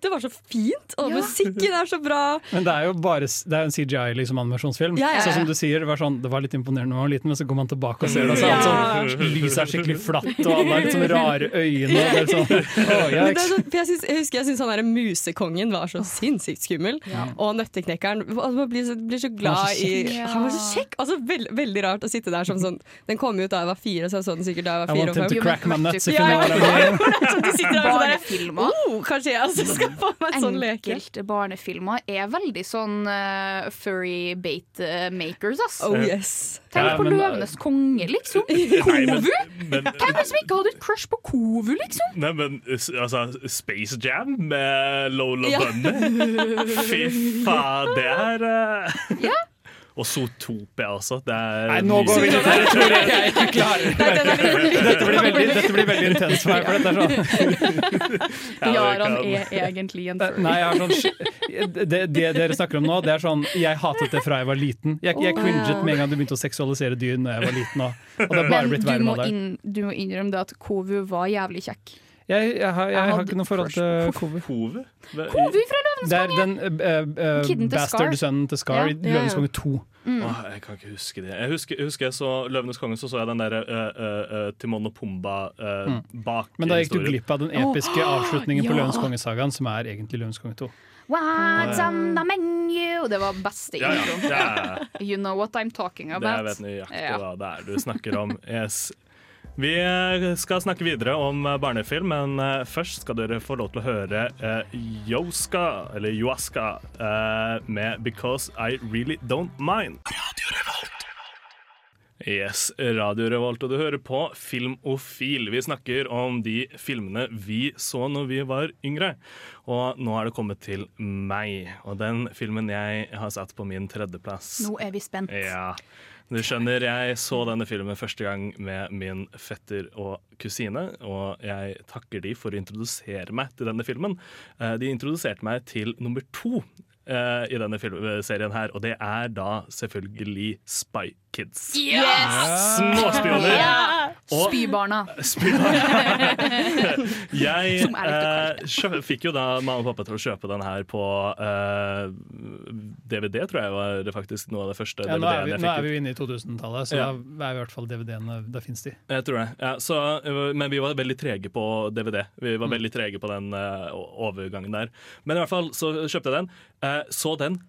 Det var så fint, og Ja. musikken er så bra. Men det er jo bare det er en CGI liksom, animasjonsfilm. Ja, ja, ja. Så som du sier, det var, sånn, det var litt imponerende da man var liten, men så går man tilbake og ser det, så alt sånn, lyset er skikkelig flatt, og alle har litt sånn rare øyne. Og det er sånn, å, jeg, det er sånn, jeg, synes, jeg husker jeg syntes han der Musekongen var så sinnssykt skummel. Og Nøtteknekkeren altså, Man blir så, blir så glad Han så i. Han var så kjekk! Altså, veld, veldig rart å sitte der som sånn Den kom ut da jeg var fire, så jeg så den sikkert da jeg var fire want og him fem. to crack my nuts if you know what I mean. Så de sitter der og der, Barnefilmer. oh, Kanskje jeg også skal få meg en sånn leke. Enkelte barnefilmer er veldig sånn uh, furry bait eh, makers, ass. Oh yes. Tenk Ja, på men- Løvenes konge, liksom. Kovu! Hvem er det som ikke hadde et crush på Kovu, liksom? nei, men altså, Space Jam med Lola Ja. Bunny. Fy faen, det er eh, Og Zootopia også. Det er Nei, nå går vi litt her. Jeg tror jeg, jeg ikke. Dette blir veldig, dette blir veldig intenst for meg. For dette er sånn. Ja, Jaran er egentlig en furry. Nei, jeg sånn det, det dere snakker om nå, det er sånn Jeg hatet det fra jeg var liten. Jeg, jeg cringet med en gang du begynte å seksualisere dyr når jeg var liten. Og, og det har bare Men blitt du verre må, med det. inn, du må innrømme det at Kovu var jævlig kjekk. Jeg, jeg, har, jeg, Jeg har ikke noe forhold til Kove. Kove, fra Løvenes Det er konge! den uh, uh, til Scar. bastard-sønnen til Scar i Ja. Løvenes konge 2. Åh, jeg kan ikke huske det. Jeg husker jeg, husker jeg så Løvenes konge, så så jeg den derre uh, uh, Timon og Pumba uh, bak Men da gikk du glipp av den episke oh, avslutningen på ja. Løvenes konge-sagaen, som er egentlig Løvenes konge 2. What's on the menu? Det var beste Ja, ja, introen. You know what I'm talking about. det jeg vet nøyaktig Ja. hva det er du snakker om. Yes. Vi eh, skal snakke videre om eh, barnefilm, men eh, først skal dere få lov til å høre eh, Yoska, eller Yoaska, eh, med 'Because I Really Don't Mind'. Yes, Radio Revolt, og du hører på Filmofil. Vi snakker om de filmene vi så når vi var yngre. Og nå er det kommet til meg, og den filmen jeg har satt på min tredjeplass. Nå er vi spent. Ja, du skjønner, jeg så denne filmen første gang med min fetter og kusine, og jeg takker de for å introdusere meg til denne filmen. Eh, De introduserte meg til nummer to eh, i denne filmserien her, og det er da selvfølgelig Spy Kids. Yes! Småspioner! Yeah! Spybarna. jeg litt å eh, fikk jo da mamma og pappa til å kjøpe den her på eh, DVD, tror jeg var det faktisk noe av det første Ja, nå, er vi, jeg nå er vi jo inne i 2000-tallet, så Ja. da er vi i hvert fall DVD-ene Da fins de. Jeg tror det. Ja, så, øh, men vi var veldig trege på DVD. Vi Mm. var veldig trege på den øh, overgangen der. Men i hvert fall så kjøpte jeg den. Eh, så den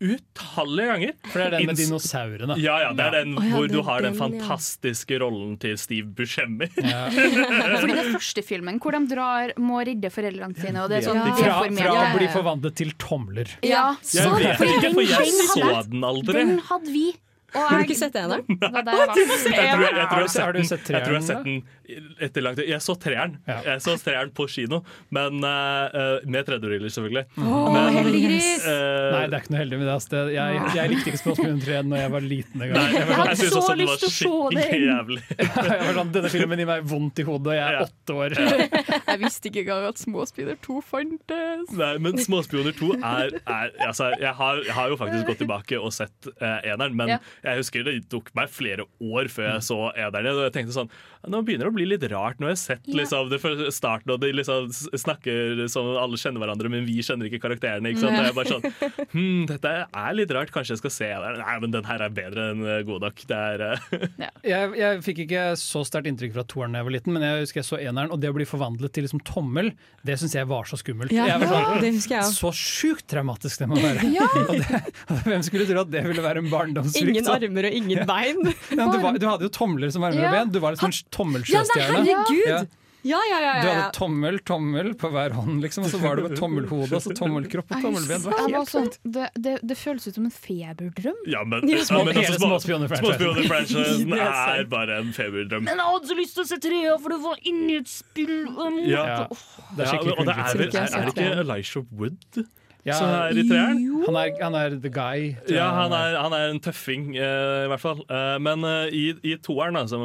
utallige ganger. For det er den med dinosaurene. Ja, ja, det er den Å ja, hvor du har den den, ja. fantastiske rollen til Steve Buscemi. Ja. Fordi det er første filmen hvor de drar, må redde foreldrene sine, og det er sånn ja. Fra, fra å Ja, ja, bli forvandlet til tomler. Ja, Jeg sånn, vet ikke, for jeg så den aldri. Den hadde vi. Og Har du ikke sett eneren? Jeg. Jeg tror, jeg, tror jeg, Har sett den, jeg jeg etter lang tid. Jeg så treeren. Ja. Jeg så treeren på kino, men eh, med tredjebriller, selvfølgelig. Oh, Men, heldig gris! eh, Nei, det er ikke noe heldig med det. det jeg, jeg likte ikke Småspionen 3 når jeg var liten en Jeg var Jeg hadde så også lyst til å se det den. jævlig. sånn, jeg var sånn, Denne filmen gir meg vondt i hodet, og jeg er Ja. åtte år. Jeg visste ikke engang at Småspioner 2 fantes. Nei, men Småspioner 2 er, er altså, jeg, har, jeg har jo faktisk gått tilbake og sett uh, eneren, men Ja. jeg husker det tok meg flere år før jeg så eneren. Og jeg tenkte sånn Nå begynner det å bli litt rart når jeg har sett liksom, det fra starten, og de liksom snakker som alle kjenner hverandre, men vi kjenner ikke karakterene. Ikke sant? Og jeg er bare sånn hm, Dette er litt rart, kanskje jeg skal se eneren. Nei, men den her er bedre enn eh, god nok. Det er ja. Jeg, jeg fikk ikke så sterkt inntrykk fra toeren da jeg var liten, men jeg husker jeg så eneren, og det å bli forvandlet til liksom tommel, det syns jeg var så skummelt. Ja, jeg var sånn, det husker jeg så sjukt traumatisk det må være. Og det, hvem skulle tro at det ville være en barndomsfrykt? Ingen armer og ingen bein. Ja, du, var, du hadde jo tomler som armer Ja. og ben. Du var liksom en Ja, tommelsjøstjerne. herregud! Ja. Ja, ja, ja, Du hadde tommel, tommel på hver hånd, liksom, og så var det med tommelhode og så tommelkropp og tommelben. Det var sånn, det, det, det føles ut som en feberdrøm. Ja, men, Ja, små- ja, men altså, små- Småspioner-franchisen. Småspioner-franchisen Det er bare en feberdrøm. Men jeg hadde så lyst til å se trea, for det var inni et spill. og Ja. Ja. Det er og det er, vel, er, er det ikke Elisha Wood som er i treeren? Han er, han er the guy. Ja, han er, han er en tøffing, uh, i hvert fall. Uh, men uh, i, i toeren, da, som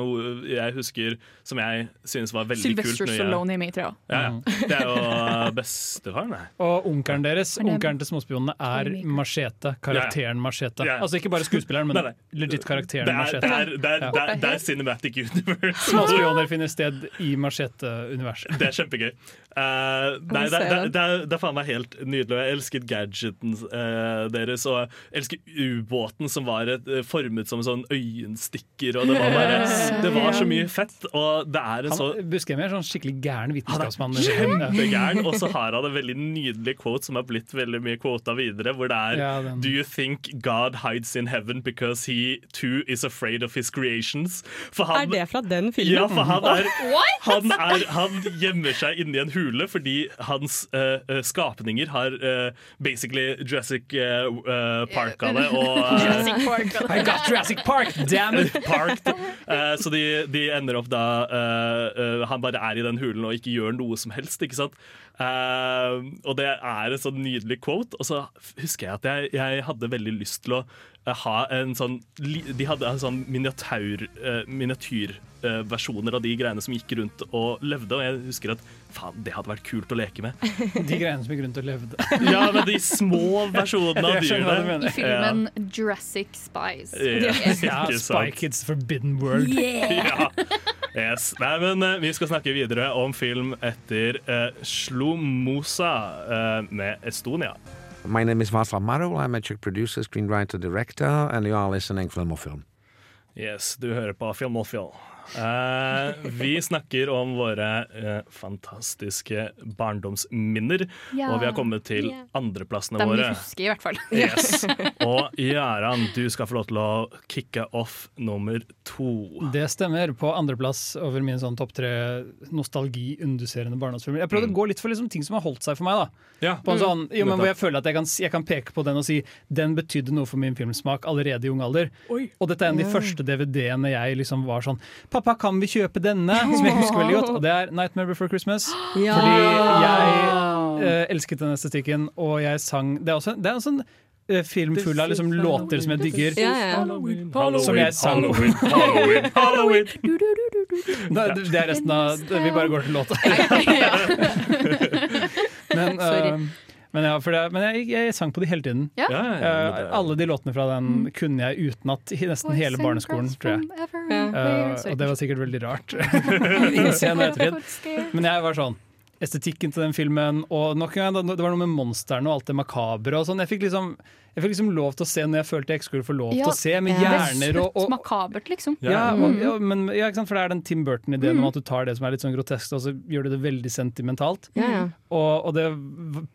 jeg husker Som jeg synes var veldig kult Sylvester Stallone i meg tror jeg. Ja, ja. Det er jo bestefaren, det. Og onkelen deres, er- onkelen til småspionene, er Machete. Karakteren Machete. Ja, ja. Altså ikke bare skuespilleren, men legit karakteren Det er, Machete. det er, det er, det er, er Cinematic Universe. Småspioner finner sted i Machete-universet. Det er kjempegøy. Eh, nei, det, se det, det, er, det er faen meg helt nydelig. Jeg elsket gadgeten eh, deres, og jeg elsker ubåten som var et, eh, formet som en sånn øyenstikker. Og det var bare Det var så mye fett, og det er en så Han Buscemi er sånn skikkelig gæren vitenskapsmann. Kjempegæren. Og så har han en veldig nydelig quote som har blitt veldig mye quota videre, hvor det er Ja, den- Do you think God hides in heaven because he too is afraid of his creations? For Er det fra den filmen? ja, for han, er, han, er, han gjemmer seg inni en hule fordi hans eh, skapninger har eh, basically Jurassic eh, Park av det. Og, eh, Jurassic Park. det- I got Jurassic Park, damn it! Parked. Eh, så de, de ender opp da Han bare er i den hulen og ikke gjør noe som helst, ikke sant? Uh, og det er en sånn nydelig quote. Og så husker jeg at jeg, jeg hadde veldig lyst til å ha en sånn De hadde en sånn miniatyr, uh, miniatyrversjoner av de greiene som gikk rundt og levde, og jeg husker at faen, det hadde vært kult å leke med. De greiene som gikk rundt og levde. Ja, men de små versjonene av dyrene. I filmen Jurassic Spies. Ja, Ja, ikke Spy. Kids Forbidden World. Ja. Yes. Nei, men uh, vi skal snakke videre om film etter uh, Slomosa uh, med Estonia. My name is Václav Marul. I'm a Czech producer, screenwriter, director, and you are listening Film or Film. Yes, du hører på Film or Film. Eh, vi snakker om våre eh, fantastiske barndomsminner, Ja. og vi har kommet til yeah. andreplassene Dem vi våre. husker, i hvert fall. Yes. Og Gøran, du skal få lov til å kicke off nummer to. Det stemmer. På andreplass over min sånn topp tre nostalgi-induserende barndomsfilmer. Jeg prøvde å gå litt for liksom ting som har holdt seg for meg. da Ja. På en sånn, jo, men hvor jeg føler at jeg kan, jeg kan peke på den og si den betydde noe for min filmsmak allerede i ung alder. Og dette er en av de første DVD-ene jeg liksom var sånn Pappa, kan vi kjøpe denne? Som jeg husker veldig godt. Og det er 'Nightmare Before Christmas'. Ja. Fordi jeg eh, elsket den estetikken, og jeg sang Det er også det er en sånn eh, film full av liksom, låter som jeg digger. Ja, ja. Halloween, Som jeg sang. Halloween, Halloween, Halloween. Da- Det er resten av Vi bare går til låta. men, Sorry. Men, ja, for det, men jeg, jeg sang på de hele tiden. Ja. Ja, ja, ja, Eh, alle de låtene fra den kunne jeg utenat i nesten hele barneskolen, tror jeg. Uh, og det var sikkert veldig rart. Men jeg var sånn Estetikken til den filmen, og nok en gang, det var noe med monstrene og alt det makabre og sånn. Jeg fikk liksom jeg fikk liksom lov til å se når jeg følte jeg ikke skulle få lov til å se, med er hjerner og, og, makabert, liksom. ja, Mm. og, ja, men, ja, ikke sant? For det er den Tim Burton-ideen om at du tar det som er litt sånn grotesk, og så gjør du det veldig sentimentalt. Ja, ja. Og, og det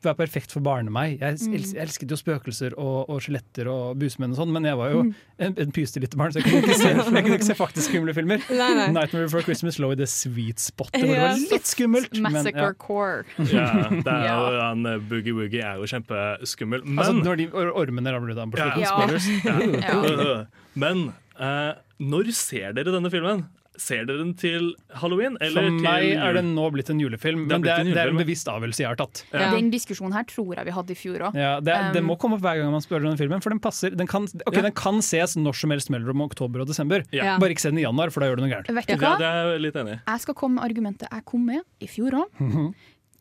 var perfekt for barne-meg. Jeg, Mm. els- jeg elsket jo spøkelser og, og skjeletter og busemenn og sånn, men jeg var jo Mm. en, en pyste lite barn, så jeg kunne ikke se, jeg kunne ikke se faktisk skumle filmer. Nei, nei. 'Nightmare Before Christmas' lå i det sweet spotet hvor det var litt skummelt. Men, Massacre ja. Core. Ja, det er jo, han eh, Boogie Woogie er jo kjempeskummel. Men Altså når de or ormene ramler ut av på slutten. Ja. Ja. Men eh, når ser dere denne filmen? Ser dere den til halloween? Eller For meg til er den nå blitt en julefilm, Det men det er, en det er en bevisst avgjørelse jeg har tatt. Ja. Den diskusjonen her tror jeg vi hadde i fjor òg. Ja, det, det Um, må komme opp hver gang man spør om den filmen, for den passer. Den kan, okay, Ja. den kan ses når som helst mellom oktober og desember. Ja. Bare ikke se den i januar, for da gjør du noe gærent. Vet du Ja, hva? det er jeg litt enig. Jeg skal komme med argumentet jeg kom med i fjor òg.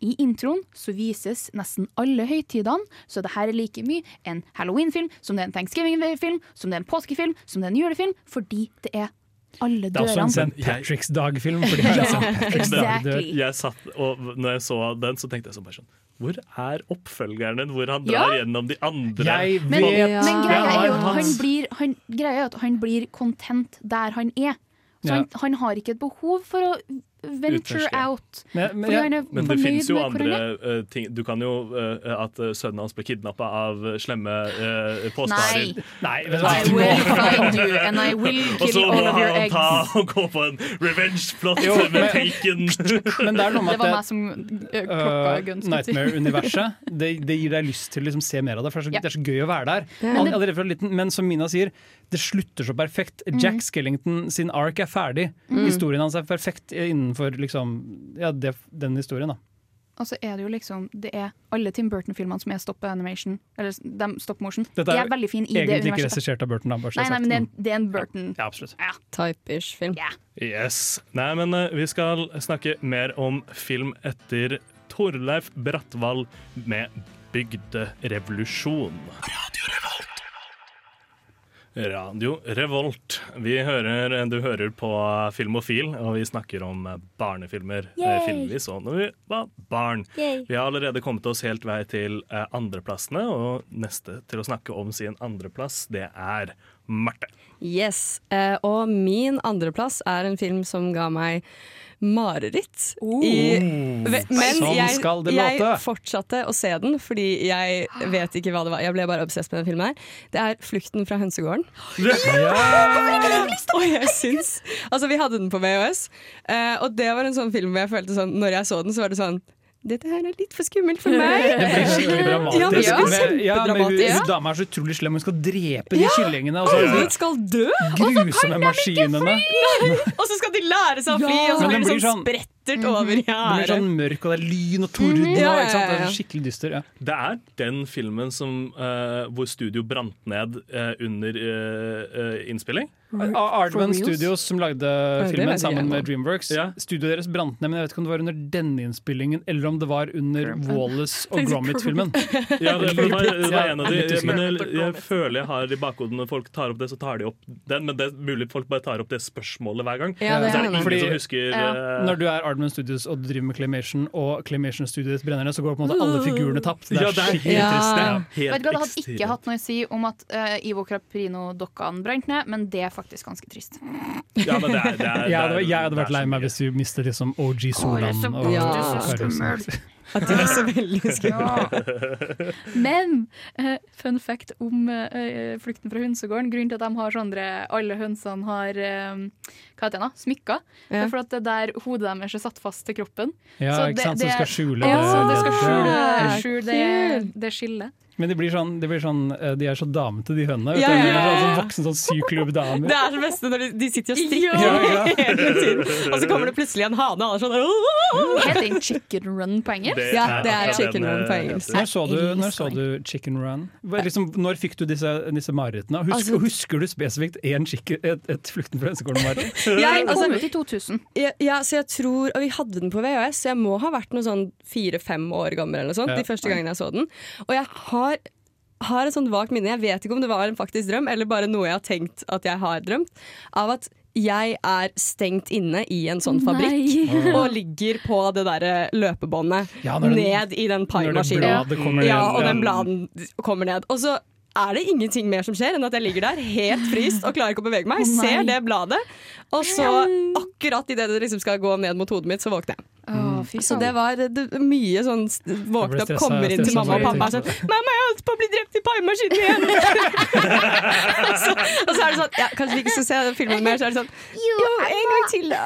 I introen så vises nesten alle høytidene, så det her er like mye en halloween-film som det er en thanksgiving-film, som det er en påskefilm, som det er en julefilm, fordi det er alle dørene. Det er også en. St. Patrick's Dag-film. er. Exactly. Jeg satt, og når jeg så den, så tenkte jeg sånn bare sånn Hvor er oppfølgeren din? Hvor han drar Ja. gjennom de andre? Jeg Men, vet Ja. men greia er jo at han blir, han, greia er at han blir content der han er. Så Ja. han, han har ikke et behov for å venture out. Men- men han er Men det fins jo han andre eh, ting Du kan jo uh, at eh, sønnen hans ble kidnappa av slemme uh, påskeharer. Nei. Nei, I will find you and I will kill all of your han eggs. ta og gå på en revenge-plott med men- taken. Men det er noe med Det var meg som klokka Uh. Nightmare-universet det, det gir deg lyst til å liksom se mer av det, for det er så, yeah. det er så gøy å være der. Men All- det- allerede fra liten, men som Mina sier, det slutter så perfekt. Mm. Jack Skellington sin ark er ferdig. Mm. Historien hans er perfekt innenfor liksom, ja, det, den historien. da Og så er det jo liksom Det er alle Tim Burton-filmene som er stop animation, eller de stop motion, Dette de er er veldig fine i det Egentlig ikke universet. regissert av Burton. Da, bare Nei, nei, men det er det er en Burton. Ja, absolutt. Type-ish film. Yes. Nei, men uh, vi skal snakke mer om film etter Torleif Brattvall med 'Bygderevolusjon'. Radio Revolt. Vi hører, du hører på Filmofil, og vi snakker om barnefilmer. eh, Yay! Filmer vi så når vi var barn. Yay. Vi har allerede kommet oss helt vei til eh, andreplassene, og neste til å snakke om sin andreplass, det er Marte. Yes, eh, og min andreplass er en film som ga meg mareritt. I, men Sånn jeg, skal det jeg låte. fortsatte å se den, fordi jeg vet ikke hva det var. Jeg ble bare obsess med den filmen her. Det er 'Flukten fra hønsegården'. Og jeg syns Altså, vi hadde den på VHS, eh, og det var en sånn film hvor jeg følte sånn Når jeg så den, så var det sånn dette her er litt for skummelt for meg. Det blir skikkelig dramatisk. Ja, men ja. med, ja, men hun, dama er så utrolig slem, hun skal drepe de kyllingene. Og så alle skal dø! grusomme maskinene. Og så skal de lære seg å fly, og så blir det sånn sånn- sprettert over Det blir sånn mørk, og det er lyn og torden. Mhm. Ja, ja, ikke sant? Det ja, er skikkelig dyster. Ja. Det er den filmen som, uh, hvor studio brant ned uh, under uh, innspilling. Ardman Studios som lagde filmen sammen med. Dreamworks. Studioet deres brant ned, men jeg vet ikke om det var under denne innspillingen eller om det var under Wallace og Gromit-filmen. Ja, det, det, var, det var en av de, Jeg er litt usikker. men jeg, jeg føler jeg har i bakhodet når folk tar opp det, så tar de opp den. Men det er mulig folk bare tar opp det spørsmålet hver gang. Ja, det så er er det ingen Fordi som husker Når du er Aardman Studios og du driver med Claymation, og Claymation Studios brenner ned, så går på en måte alle figurene tapt. Det er, Ja, det er helt trist. trist, Ja. det. Helt Vet du hva, Det hadde ikke hatt noe å si om at uh, Ivo Caprino-dokkaen brant ned, men det er faktisk ganske trist. Ja, men det er, det er, det er- jeg hadde vært lei meg hvis vi mistet liksom OG Solan. så- og, Ja, og det er. At de er så veldig skummelt. Men uh, fun fact om uh, flukten fra hønsegården. Grunnen til at de har sånne alle hønsene har uh, hva heter det, smykker. Ja. Det er for at det er der hodet deres er satt fast til kroppen. Ja, Så ikke sant, så det skal skjule ja, det- så det skal skjule, skjule det, det skillet. Men de blir sånn, de, blir sånn, eh, de er så damete, de hønene. vet Ja, ja, De ja, er sånn Voksen sånn syklubbdame. Det er det beste når de, de sitter og strikker Ja, ja. hele tiden. Og så kommer det plutselig en hane, og alle sånn! Heter den chicken run på engelsk? Det Ja, det er chicken run på engelsk. Når så du, når så du Chicken Run? Hva- Liksom, når fikk du disse, disse marerittene? Husker, Altså- husker du spesifikt en chicken, et, et Flukten fra hønsegården-mareritt? Jeg, Den altså, kom ut i 2000. ja, ja, så jeg tror, og Vi hadde den på VHS, så jeg må ha vært noe sånn fire-fem år gammel eller noe sånt, Ja. de første gangene jeg så den. Og jeg har, har et sånt vagt minne, jeg vet ikke om det var en faktisk drøm, eller bare noe jeg har tenkt at jeg har drømt, av at jeg er stengt inne i en sånn fabrikk nei. og ligger på det derre løpebåndet Ja, den- ned i den paimaskinen. Ja, og den bladen kommer ned. Og så er det ingenting mer som skjer enn at jeg ligger der helt fryst og klarer ikke å bevege meg. Oh. Ser det bladet, og så akkurat idet det liksom skal gå ned mot hodet mitt, så våkner jeg. Så det var det, mye sånn Våkne opp, kommer inn til mamma og pappa og sånn 'Mamma, jeg holdt på å bli drept i paimaskinen igjen!' så, og så er det sånn ja, Kanskje vi ikke skal se filmen mer, så er det sånn Jo, en gang til, da!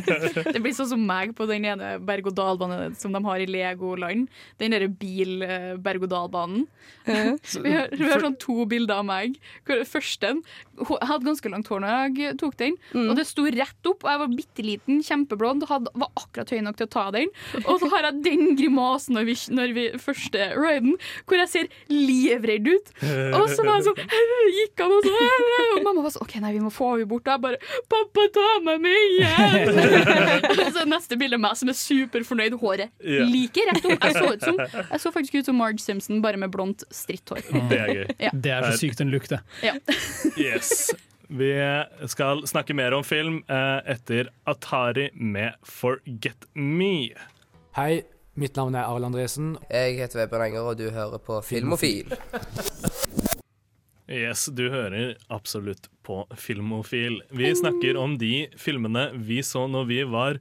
Det blir sånn som meg på den ene berg-og-dal-banen som de har i Legoland. Den derre bil-berg-og-dal-banen. Vi, har- vi har sånn to bilder av meg. Hvor det Første Jeg hadde ganske langt hår når jeg tok den, og det sto rett opp. Og jeg var bitte liten, kjempeblond, og hadde, var akkurat høy nok til å ta den. Og så har jeg den grimasen når vi, når vi første riden, hvor jeg ser livredd ut. Og så var jeg sånn Gikk han og så Og mamma var sånn OK, nei, vi må få henne bort. Og jeg bare Pappa, ta meg med igjen! og så neste bilde meg som er superfornøyd. Håret yeah. like rett opp. Jeg så, ut som, jeg så faktisk ut som Marge Simpson, bare med blondt stritthår. Det er gøy. Ja. Det er så sykt en lukt, det. Ja. Yes. Vi skal snakke mer om film eh, etter Atari med Forget Me. Hei, mitt navn er Arild Andresen. Jeg heter Vebjørn Enger, og du hører på Filmofil. Yes, du hører absolutt på Filmofil. Vi snakker om de filmene vi så når vi var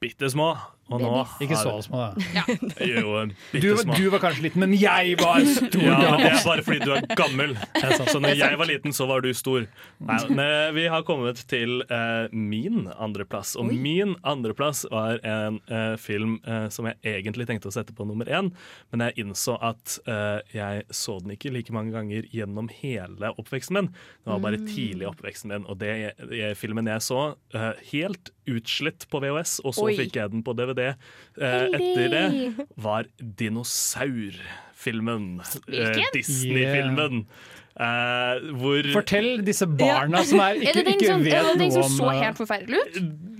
bitte små. Og nå Ikke så små, da. Jo, Du, bitte du var kanskje liten, men jeg var stor. Ja, men det er bare fordi du er gammel. Så når jeg var liten, så var du stor. Nei, men vi har kommet til eh, min andreplass. Og min andreplass var en eh, film eh, som jeg egentlig tenkte å sette på nummer én, men jeg innså at eh, jeg så den ikke like mange ganger gjennom hele oppveksten min. Det var bare Mm. tidlig i oppveksten min. Og det, jeg, filmen jeg så, eh, helt utslitt på VHS, og så Oi. fikk jeg den på DVD eh, etter det, var dinosaurfilmen. Eh, Disney-filmen. Eh, hvor Fortell disse barna som er, ikke, er det den ikke som, vet er det den som så eh, helt forferdelig ut?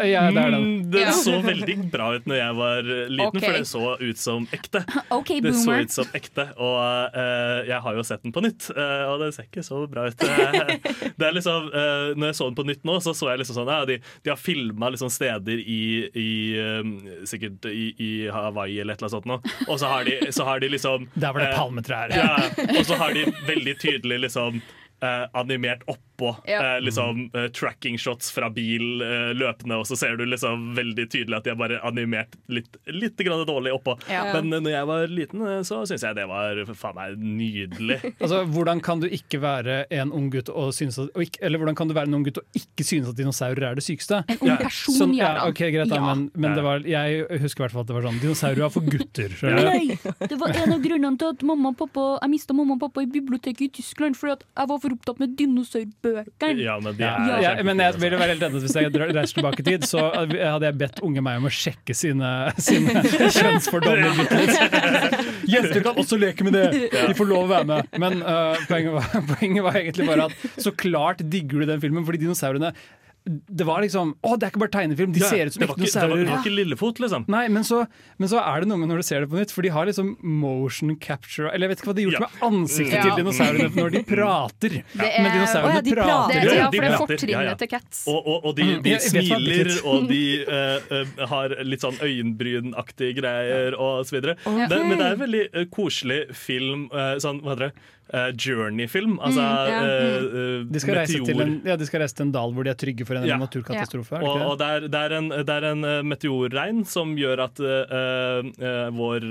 Ja, det er den. Mm, Den Ja. så veldig bra ut når jeg var eh, liten, okay. for det så ut som ekte. Okay, Det så ut som ekte, og uh, jeg har jo sett den på nytt, uh, og det ser ikke så bra ut. Eh, det er liksom, eh, når jeg så den på nytt nå, så så jeg liksom sånn ja, de, de har filma liksom steder i, i eh, Sikkert i, i Hawaii eller et eller annet sånt noe, og så har de, så har de liksom Der var det eh, palmetrær. Ja, og så har de veldig tydelig liksom eh, animert oppå Ja. eh, liksom eh, tracking shots fra bil eh, løpende, og så ser du liksom veldig tydelig at de har bare animert litt, litt grann dårlig oppå. Ja. Men eh, når jeg var liten, eh, så syns jeg det var faen meg nydelig. Altså, Hvordan kan du ikke være en ung gutt og synes at, og ikke, Eller hvordan kan du være en ung gutt og ikke synes at dinosaurer er det sykeste? En ung person, sånn, ja, Jarand. ok, greit, da, Ja. men, men det var, jeg husker i hvert fall at det var sånn Dinosaurer er for gutter. Nei, det var en av grunnene til at mamma og pappa Jeg mista mamma og pappa i biblioteket i Tyskland fordi at jeg var for opptatt med dinosaurbøkene. Ja, men Ja, ja, men jeg vil være helt enig Hvis jeg reiser tilbake i tid, så hadde jeg bedt unge meg om å sjekke sine, sine kjønnsfordommer. Jenter kan også leke med det! De får lov å være med. Men uh, poenget, var, poenget var egentlig bare at så klart digger du den filmen, fordi dinosaurene det var liksom Å, det er ikke bare tegnefilm! De Ja, ser ut som ekte dinosaurer. det var ikke Lillefot, liksom. Nei, men så, men så er det noe med når du ser det på nytt, for de har liksom motion capture Eller jeg vet ikke hva de har gjort Ja. med ansiktet Ja. til dinosaurene når de prater. Er- Men dinosaurene de prater. Det- ja, de for det er fortrinnet til cats. Og, og, og de, Mm, de smiler, og de eh, har litt sånn øyenbrynaktige greier og så videre. Ok. Det, men det er en veldig eh, koselig film. Uh, sånn, hva heter det? Eh, Journey-film. Altså Mm, ja. uh, eh, De skal, reise til en, ja, de skal reise til en dal hvor de er trygge for en Ja. naturkatastrofe. er det Og, og det? det, er, det, er en, det er en meteorregn som gjør at vår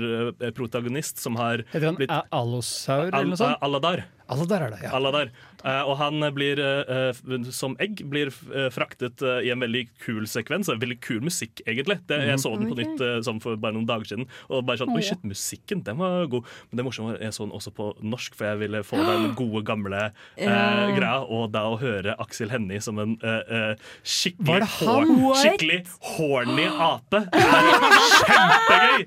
protagonist, som har Heter han blitt Allosaur eller noe sånt? Aladar. Aladar er det, ja. Aladar. Eh, og han blir eh, som egg blir eh, fraktet eh, i en veldig kul sekvens. En veldig kul musikk, egentlig. Det, jeg så den på nytt eh, sånn for bare noen dager siden. Og bare sånn, oi shit, musikken, den var god. Men det morsomme var jeg så den også på norsk, for jeg ville få den gode, gamle eh, greia. Og da å høre Aksel Hennie som en eh, eh, skikkelig, det hår, skikkelig horny ape kjempegøy!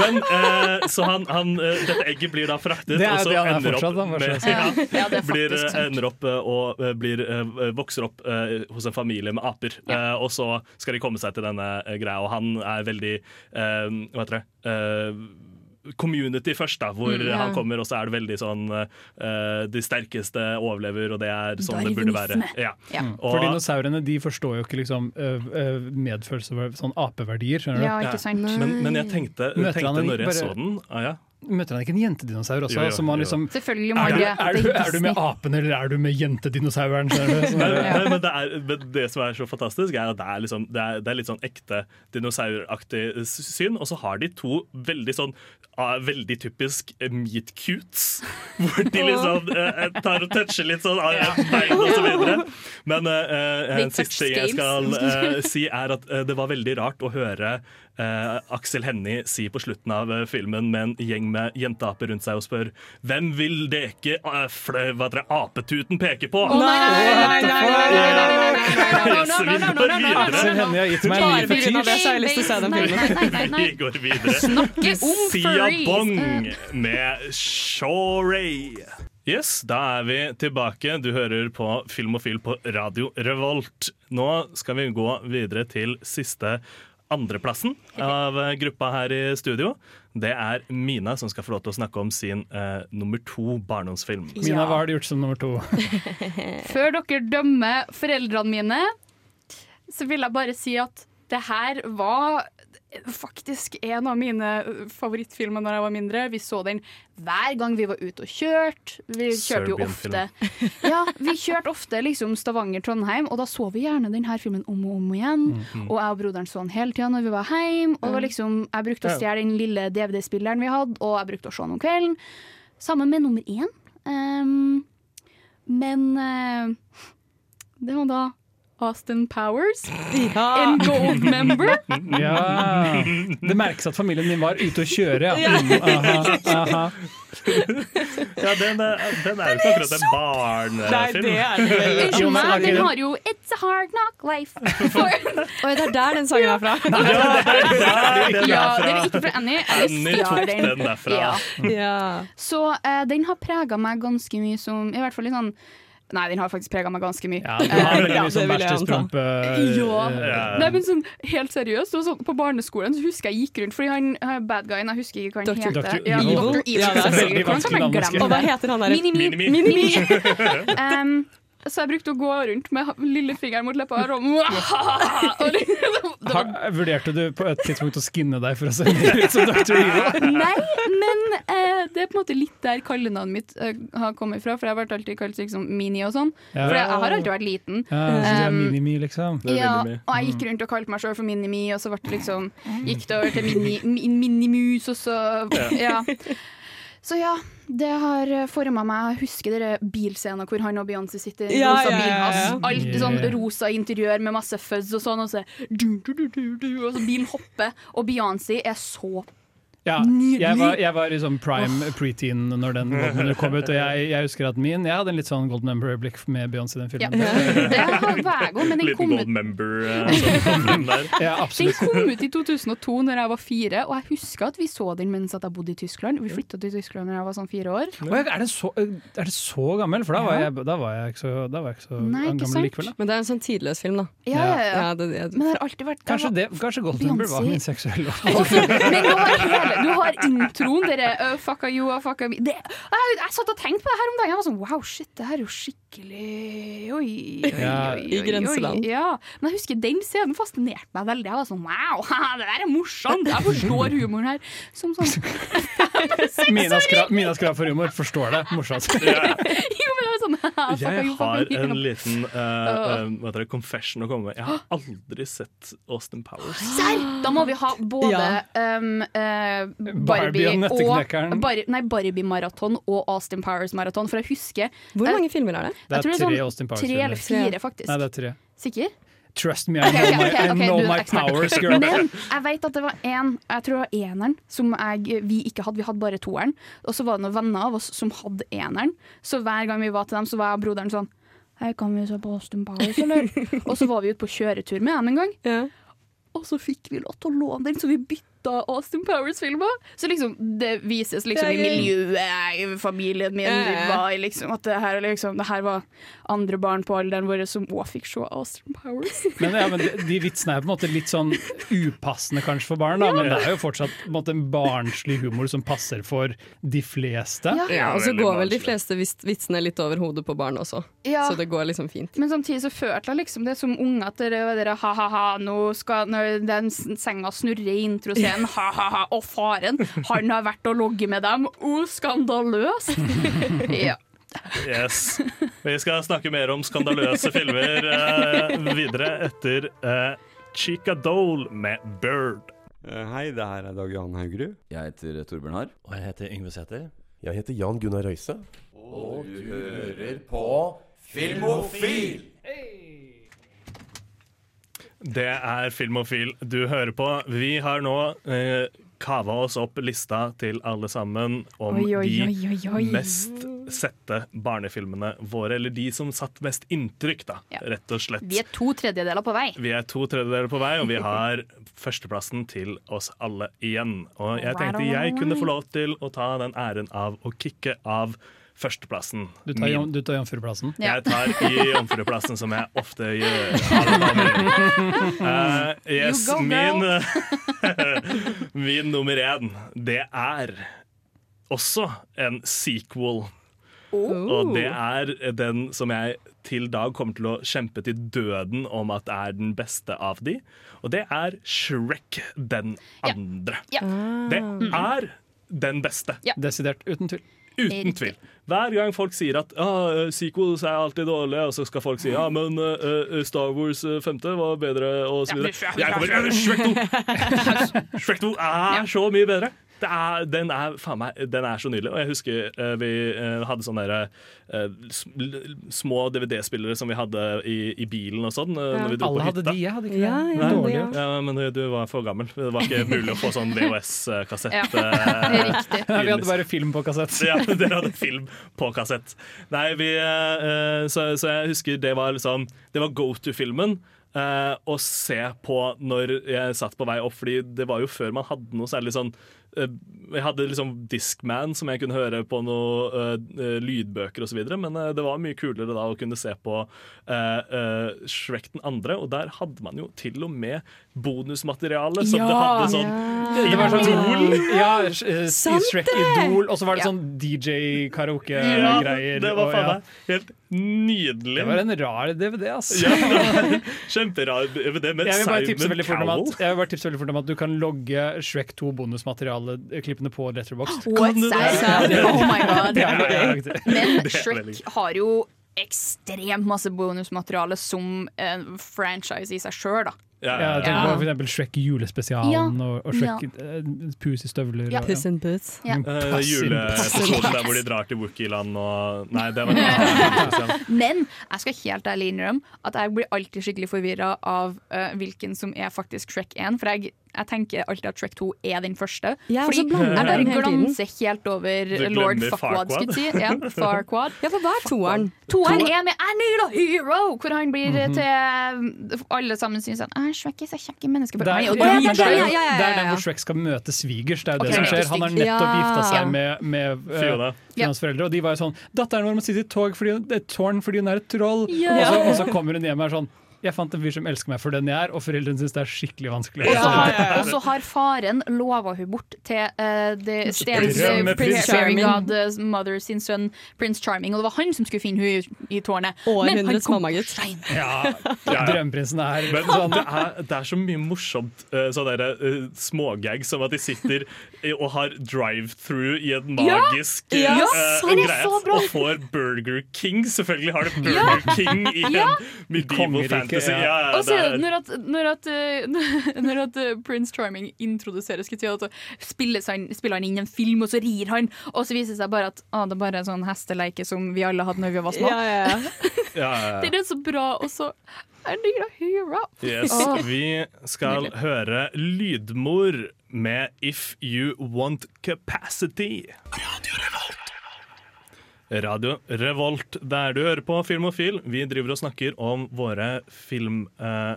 Men eh, så han, han eh, Dette egget blir da fraktet, Det er og så det han er ender fortsatt, opp han, med ja, Ja, det er faktisk eh. Ender opp eh, og eh, blir, eh, vokser opp hos en familie med aper. Ja. og så skal de komme seg til denne greia, og han er veldig eh, Hva heter det? Eh, Community først, da, hvor Mm, ja. han kommer, og så er det veldig sånn uh, De sterkeste overlever, og det er sånn det burde være. Darwinisme. Ja. Ja. Mm. Og- For dinosaurene de forstår jo ikke liksom medfølelse, sånn apeverdier. skjønner du? Ja, ikke sant? Men, men jeg tenkte, tenkte han når jeg bare- så den ah, ja. Møter han ikke en jentedinosaur også? Jo, jo, jo. liksom, Selvfølgelig må er, du, er, du, er du med apen, eller er du med jentedinosauren? Sånn men, det er, men det som er så fantastisk, er at det er, liksom, det er, det er litt sånn ekte dinosauraktig syn. Og så har de to veldig sånn er veldig typisk meet cutes. Hvor de liksom eh, tar og toucher litt sånn av ja. bein og så videre. Men eh, en siste ting jeg skal eh, si, er at det var veldig rart å høre Aksel Hennie si på slutten av filmen med en gjeng med jenteaper rundt seg og spør Hvem vil deke uh, hva dere apetuten peker på? Oh, nei, nei, nei, nei, nei, Aksel Hennie har gitt meg en ny fetisj. Vi går videre. Snakke! Bong med Shorey. Yes, da er vi tilbake. Du hører på Filmofil på Radio Revolt. Nå skal vi gå videre til siste andreplassen av gruppa her i studio. Det er Mina som skal få lov til å snakke om sin eh, nummer to barndomsfilm. Mina, hva har du gjort som nummer to? Før dere dømmer foreldrene mine, så vil jeg bare si at det her var faktisk en av mine favorittfilmer da jeg var mindre. Vi så den hver gang vi var ute og kjørte. Vi kjørte jo ofte Ja, vi kjørte ofte liksom Stavanger-Trondheim, og da så vi gjerne denne filmen om og om igjen. Mhm. Og jeg og broderen så den hele tida når vi var hjemme. Og liksom, jeg brukte å stjele den lille DVD-spilleren vi hadde, og jeg brukte å se den om kvelden. Sammen med nummer én. Um, men uh, det var da Austin Powers. En gold member. Ja. Det merkes at familien din var ute å kjøre, ja. Ja. Mm, aha, aha. Ja, den, er- den er jo ikke akkurat en barnefilm. Unnskyld meg, ok, den har jo It's a hard knock life. Oi, det er der den sangen er fra. Ja, det er der den er Ja, fra. er ikke fra Annie. Annie tok den derfra. Ja. Ja. Så uh, den har prega meg ganske mye som I hvert fall litt sånn Nei, den har faktisk prega meg ganske mye. Ja, den har veldig Eh, mye sånn anta. verkstedstrumpe Ja. Ja. Nei, men sånn, helt seriøst, så, sånn, På barneskolen så husker jeg gikk rundt Fordi han eh, bad guyen, jeg husker ikke hva han heter. Dr. Ja, Evil. Dr. Evil. Ja, det er veldig vanskelig navn å skrive. Og hva heter han der? Minimi. Så jeg brukte å gå rundt med lillefingeren mot leppa og og liksom, det vurderte du på et tidspunkt å skinne deg for å se mer ut som Dr. Evil? Nei, men eh, det er på en måte litt der kallenavnet mitt eh, har kommet fra. For jeg har vært alltid kalt liksom Mini og sånn. Ja. For jeg, jeg har alltid vært liten. Ja, så du er Um, Minimi, liksom? Det er Ja, og jeg gikk rundt og kalte meg sjøl for Minimi, og så ble det liksom, gikk det over til mini, mi- Minimus, og så Ja. Så ja, det har forma meg. Jeg husker dere bilscenen hvor han og Beyoncé sitter i Ja, rosa ja, ja, bilen hans. ja. Alltid sånn rosa interiør med masse fuzz og sånn, og så, du, du, du, du, du, og så bilen hopper. Og Beyoncé er så Ja, Nydelig. jeg var, jeg var i sånn prime preteen når den Golden kom ut, og jeg, jeg husker at min Jeg hadde en litt sånn Golden Member-blikk med Beyoncé i den Ja, filmen. det har var jeg men den Liten kom ut member. sånn, den. Ja, Den kom ut i 2002 når jeg var fire, og jeg husker at vi så den mens at jeg bodde i Tyskland. Vi flytta til Tyskland når jeg var sånn fire år. Å, Er det, så, er det så gammel? For da var jeg, da var jeg ikke så, da var jeg ikke så Nei, ikke gammel sant? likevel. Da. Men det er en sånn tidløs film, da. Ja, ja, ja. Ja, det, jeg, Men det har alltid vært Kanskje, det, kanskje Golden Member var min seksuelle Men du har, hele, du har introen, dere uh, Fucka you og fucka me. Det, jeg, jeg satt og tenkte på det her om dagen. Jeg var sånn wow, shit, det her er jo skikkelig Oi, oi, Ja, oi, i oi, grenseland. oi. Ja. Men jeg husker den scenen fascinerte meg veldig. Jeg var sånn wow, det der er morsomt. Jeg forstår humoren her. Som sånn Mina Skra- Mina skrap for humor forstår det. Morsomt. Jo, men det var sånn Jeg har en liten uh, uh, hva heter det, confession å komme med. Jeg har aldri sett Austin Powers. Serr! Da må vi ha både um, uh, Barbie Barbie og og, Bar nei, Barbie-maraton og Austin Powers-maraton. For jeg husker Hvor mange filmer er det? Det er det er tre sånn Austin tre eller fire, faktisk. Nei, det er tre. Sikker? Trust me, I know okay, my, ok, I know du my powers, girl. Men jeg vet at det var én, jeg tror det var eneren, som jeg, vi ikke hadde. Vi hadde bare toeren. Og så var det noen venner av oss som hadde eneren. Så hver gang vi var til dem, så var jeg og broderen sånn Hei, kan vi se på Austin Powers, eller? og så var vi ute på kjøretur med dem en gang. Ja. Og så fikk vi lov til å låne den, så vi bytta Austin Powers-filmer. Så liksom, det vises liksom Det i miljøet, i familien min, Ja, ja, ja. var i liksom, at det her, liksom, det her var andre barn på alderen vår som òg fikk se Austin Powers. Men, ja, men de, vitsene er på en måte litt sånn upassende kanskje for barn, da, men det er jo fortsatt på en, måte, en barnslig humor som passer for de fleste. Ja. Ja, og så går vel de fleste vitsene litt over hodet på barn også. Ja. Så det går liksom fint. Men samtidig så følte jeg liksom det som unge at dere, dere ha-ha-ha, nå skal når den senga snurrer i introscenen, ha-ha-ha, og faren, han har vært og logget med dem, å, skandaløst! ja. Yes. Vi skal snakke mer om skandaløse filmer eh, videre etter uh, Chica Dole med Bird. Hei, det her er Dag Jan Haugerud. Jeg heter Torbjørn Harr. Og jeg heter Yngve Sæther. Jeg heter Jan Gunnar Røise. Og du hører på Filmofil! Det er Filmofil du hører på. Vi har nå eh, kava oss opp lista til alle sammen om Oi, oi, de oi, oi, oi. mest sette barnefilmene våre. Eller de som satt mest inntrykk, da, Ja. rett og slett. Vi er to tredjedeler på vei. Vi er to tredjedeler på vei, og vi har førsteplassen til oss alle igjen. Og jeg tenkte jeg kunne få lov til å ta den æren av å kicke av førsteplassen. Du tar, jom- du tar jomfruplassen. Ja. Jeg tar i jomfruplassen, som jeg ofte gjør. Uh. Eh, yes, go, min, min nummer én, det er også en sequel. Og det er den som jeg til dag kommer til å kjempe til døden om at er den beste av de. Og det er Shrek den andre. Ja. Det er den beste. Desidert. Uten tvil. Uten tvil. Hver gang folk sier at ah, sequels er alltid dårlige, og så skal folk si ja, men uh, Star Wars 5. var bedre, og så videre. Jeg kommer, ja, Shrek 2! Shrek 2 er så mye bedre! Det er, den, er, faen meg, den er så nydelig. Og jeg husker eh, vi eh, hadde sånne der, eh, små DVD-spillere som vi hadde i, i bilen og sånn. Ja. når vi dro Alle på hadde de, jeg hadde ikke Ja, det. Nei, Dårlig, ja. ja, men du var for gammel. Det var ikke mulig å få sånn VHS-kassett. Ja, eh, riktig. Nei, vi hadde bare film på kassett. ja, dere hadde film på kassett. Nei, vi, eh, så, så jeg husker det var liksom Det var go to-filmen. Uh, å se på når jeg satt på vei opp, Fordi det var jo før man hadde noe særlig sånn Jeg hadde liksom Discman som jeg kunne høre på noe eh, lydbøker osv., men eh, det var mye kulere da å kunne se på eh, eh, Shrek den andre, og der hadde man jo til og med bonusmateriale som det hadde sånn Det var sånn Idol. Ja, eh, Shrek! Idol, og så var det sånn DJ-karaoke-greier. det var faen meg helt nydelig. Det var en rar DVD, altså. Ja, det var en kjemperar DVD med Jeg vil bare tipse Simon veldig fort om Cowell. at, jeg vil bare tipse veldig fort om at du kan logge Shrek 2 bonusmateriale-klippene på Letterboxd. Oh my god. Men Shrek har jo ekstremt masse bonusmateriale som en franchise i seg sjøl, da. Ja, Ja, ja, jeg tenker på for Shrek julespesialen Ja. og, og Shrek eh, Pus i støvler. Ja. Og, Puss in Boots. Ja. Uh, Juleepisoden der hvor de drar til Wookieland og Nei, det var en. Men jeg skal helt ærlig innrømme at jeg blir alltid skikkelig forvirra av uh, hvilken som er faktisk Shrek 1. For jeg, jeg tenker alltid at Shrek 2 er den første. Ja, Fordi jeg bare glanser helt over lord Fuckwad, skulle jeg si. Ja, Farquad. Ja, for hva er toeren? Toeren er med I need a hero! Hvor han blir Mhm. til Alle sammen syns han «Ah, Shrek er så kjekk menneske. Det er, Han er jo ja, det, er, ja, ja, ja, det er den hvor Shrek skal møte svigers. Det er jo det det som skjer. Han har nettopp gifta seg Ja. med, med uh, Fiona. Fionas foreldre, og de var jo sånn 'Datteren vår må sitte i tog fordi det er tårn fordi hun er et troll'. Ja. Og, så, og så kommer hun hjem og er sånn 'Jeg fant en fyr som elsker meg for den jeg er', og foreldrene syns det er skikkelig vanskelig. Og så ja. har, og så har faren lova hun bort til uh, det stedets uh, mother sin sønn prins Charming. Og det var han som skulle finne hun i, tårnet. Århundrets mammagutt. Ja, ja. Drømmeprinsen er Men sånn det er, det er så mye morsomt uh, sånne der, uh, smågag som at de sitter og har drive-through i en magisk Ja, er greie, og får Burger King. Selvfølgelig har det Burger King i en medieval Kongeriket, fantasy. ja. Ja, Og så er det det er- når at, når at, uh, når at uh, Prince Charming introduseres, så spiller, han, spiller han inn en film, og så rir han, og så viser det seg bare at ah, det er bare en sånn hesteleike som vi alle hadde når vi var små. Ja, ja, ja. ja, ja, Det er så bra, og så I need a hero. Yes, vi skal høre lydmor med If You Want Capacity. Radio Revolt, der du hører på Filmofil. Vi driver og snakker om våre film... Eh,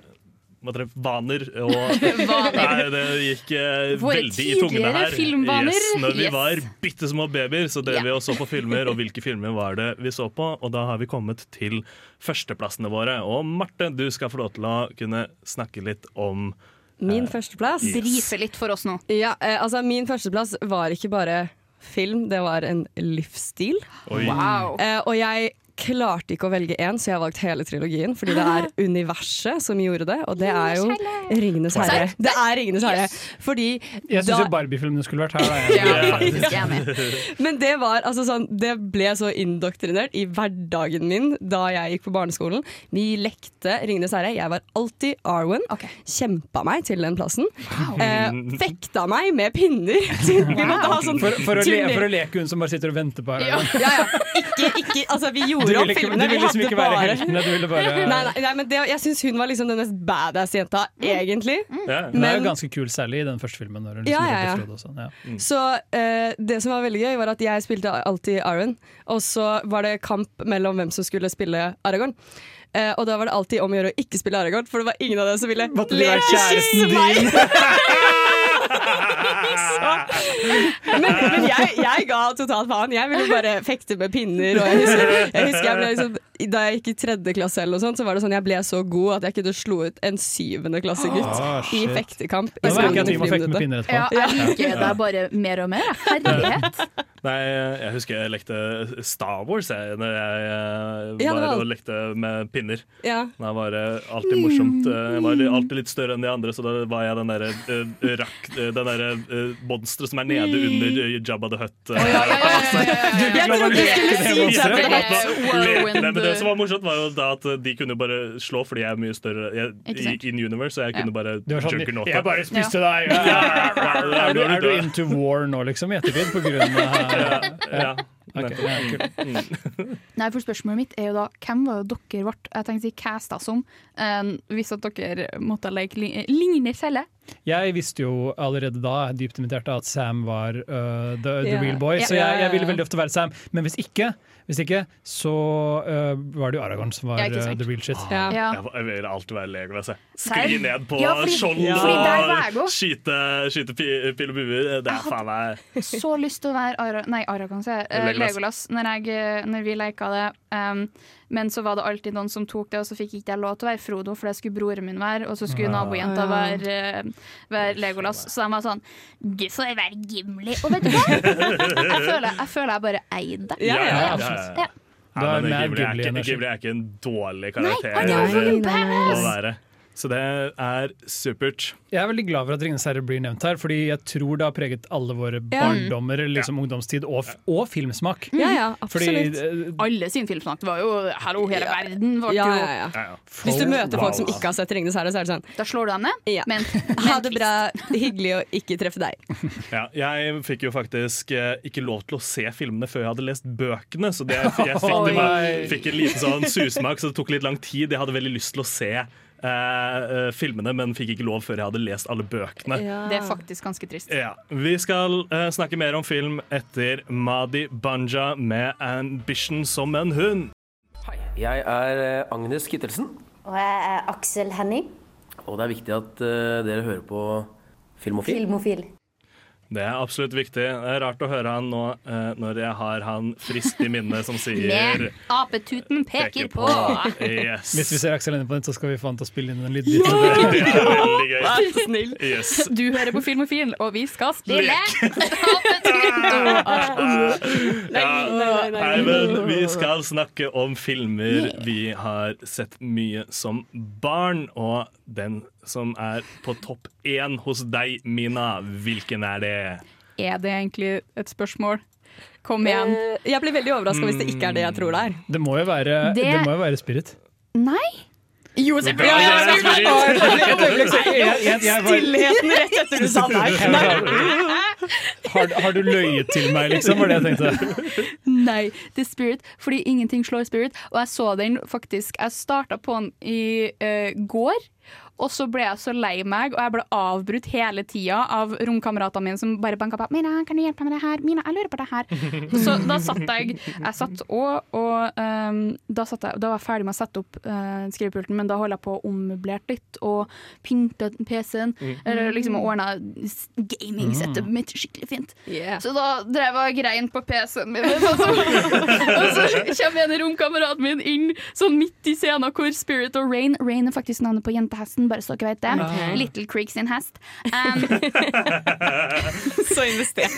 hva heter det, vaner og Nei, det gikk eh, veldig i tungene her. filmvaner. Yes, når vi Yes. var bitte små babyer, så drev Ja. vi og så på filmer. Og hvilke filmer var det vi så på? Og da har vi kommet til førsteplassene våre. Og Marte, du skal få lov til å kunne snakke litt om Min førsteplass. Brife litt for oss nå. Ja, eh, altså Min førsteplass var ikke bare film, det var en livsstil. Oi. Wow. Eh, og jeg klarte ikke å velge én, så jeg har valgt hele trilogien. Fordi det er universet som gjorde det, og det er jo Ringenes herre. Det er Ringenes herre. Fordi Jeg syns jo Barbie-filmene skulle vært her. Da. Ja, Jeg-. Men det var altså sånn Det ble så indoktrinert i hverdagen min da jeg gikk på barneskolen. Vi lekte Ringenes herre. Jeg var alltid Arwen. Kjempa meg til den plassen. Eh, fekta meg med pinner. Vi måtte ha sånn For, for, å le, for å leke hun som bare sitter og venter på her. Ja. ja, ja. Ikke, ikke, altså, vi gjorde ville opp ikke, du ville liksom ikke være heltene, du ville bare Nei, nei, nei, men det, jeg syns hun var liksom den mest badass jenta, egentlig. ja. Hun er jo ganske kul, særlig i den første filmen. Liksom Ja, ja, sånn, ja. Så uh, det som var veldig gøy, var at jeg spilte alltid Aron, og så var det kamp mellom hvem som skulle spille Aragorn. Uh, og da var det alltid om å gjøre å ikke spille Aragorn, for det var ingen av dem som ville Måtte du være kjæresten meg. men men jeg, jeg ga totalt faen. Jeg ville bare fekte med pinner. Og jeg husker, jeg husker jeg ble liksom, da jeg gikk i tredje klasse, eller noe sånt, så var det sånn jeg ble så god at jeg kunne slå ut en syvende klassegutt Ah, i fektekamp. i Nå merker jeg at vi må fekte med pinner etterpå. Ja, jeg liker deg bare mer og mer. Herlighet. Nei, jeg husker jeg lekte Star Wars jeg, når jeg eh, Ja, var og lekte med pinner. Ja. Da var det alltid morsomt. Eh, Jeg var alltid litt større enn de andre, så da var jeg den derre uh, rakk Den derre uh, monsteret som er nede under eh, Jabba the Hutt. eh, Jeg trodde du skulle si Jabba the Hutt. det, Men det som var morsomt, var jo da at de kunne bare slå fordi jeg er mye større jeg, i, in universe, så jeg kunne bare Det var sånn, jeg bare spiste deg! Er, er du into war nå, liksom, i ettertid? På grunn av Ja, kult. Nei, for Spørsmålet mitt er jo da hvem var det dere ble jeg tenkte å si casta som, hvis at dere måtte leke li- lignende celle? Jeg visste jo allerede da dypt imitert at Sam var uh, the, the yeah. real boy, yeah. så jeg, jeg ville veldig ofte være Sam. Men hvis ikke, hvis ikke så uh, var det jo Aragorn som var uh, the real shit. Ja. Ja. Jeg, vil alltid være Legolas. jeg. Serr? Skli ned på Ja, fordi- skjold og skyte, skyte pil og buer. Det er faen meg Så lyst til å være Ara, nei, Aragorn, sier jeg. Eh, Legolas. Legolas når, jeg, eh, når vi leka det. Um, men så var det alltid noen som tok det, og så fikk ikke jeg lov til å være Frodo, for det skulle broren min være. Og så skulle nabojenta Ja. være, eh, være Legolas. Så de var sånn Du får være Gimli. Og vet du hva? Jeg føler jeg, føler jeg bare eide det. Ja, ja, ja, Ja. ja. Ja, er er, ikke, er en dårlig Nei, karakter han er jo å være. Så det er supert. Jeg er veldig glad for at 'Ringenes herre' blir nevnt her, fordi jeg tror det har preget alle våre Ja. barndommer, liksom liksom ungdomstid og, og filmsmak. Ja, ja, Fordi, absolutt. eh, Alle sin det var jo Hallo, hele verden var Ja, ja, ja. Hvis du møter folk som ikke har sett 'Ringenes herre', så er det sånn Da slår du dem ned. Ja. Men, Ha det bra, hyggelig å ikke treffe deg. Ja, jeg fikk jo faktisk eh, ikke lov til å se filmene før jeg hadde lest bøkene. Så det, jeg fikk, det var, fikk en liten sånn susmak, så det tok litt lang tid. Jeg hadde veldig lyst til å se eh, eh, filmene, men fikk ikke lov før jeg hadde lest alle bøkene. Det er faktisk ganske trist. Ja, Vi skal eh, snakke mer om film etter Madi Banja med 'Ambition som en hund'. Jeg er eh, Agnes Kittelsen, Og jeg er Aksel Henning, og det er viktig at eh, dere hører på Filmofil. filmofil. Det er absolutt viktig. Det er rart å høre han nå eh, når jeg har han frist i minnet som sier Med apetuten peker på. Yes. Hvis vi ser Aksel inne på den, så skal vi få han til å spille inn en Det er veldig gøy. Vær så snill. Yes. Du hører på Filmofil, og vi skal spille Ja, nei, men vi skal snakke om filmer vi har sett mye som barn. Og den som er på topp én hos deg, Mina, hvilken er det? Er det egentlig et spørsmål? Kom igjen. Eh, Jeg blir veldig overraska hvis det ikke er det jeg tror det er. Det må jo være, det... Det- må jo være Spirit. Nei? Jo, selvfølgelig. Stillheten rett etter du sa nei. Har, har du løyet til meg, liksom? Var det jeg tenkte. Nei, Det er Spirit, fordi ingenting slår Spirit. Og jeg så den faktisk Jeg starta på den i uh, går. Og så ble jeg så lei meg, og jeg ble avbrutt hele tida av romkameratene mine som bare banka på. 'Mina, kan du hjelpe meg med det her?' 'Mina, jeg lurer på det her.' Så da satt jeg Jeg satt òg, og um, da, satt jeg, da var jeg ferdig med å sette opp uh, skrivepulten, men da holdt jeg på å ommøblere litt og pynte PC-en. Mm. Eller liksom ordna gaming Settet mitt skikkelig fint. Så da drev jeg grein på PC-en min. Og så, og så kommer en romkamerat min inn sånn midt i scenen hvor Spirit og Rain Rain er faktisk navnet på jentehesten, bare så dere vet det. Okay. Little Creek sin hest. Um, Så investert.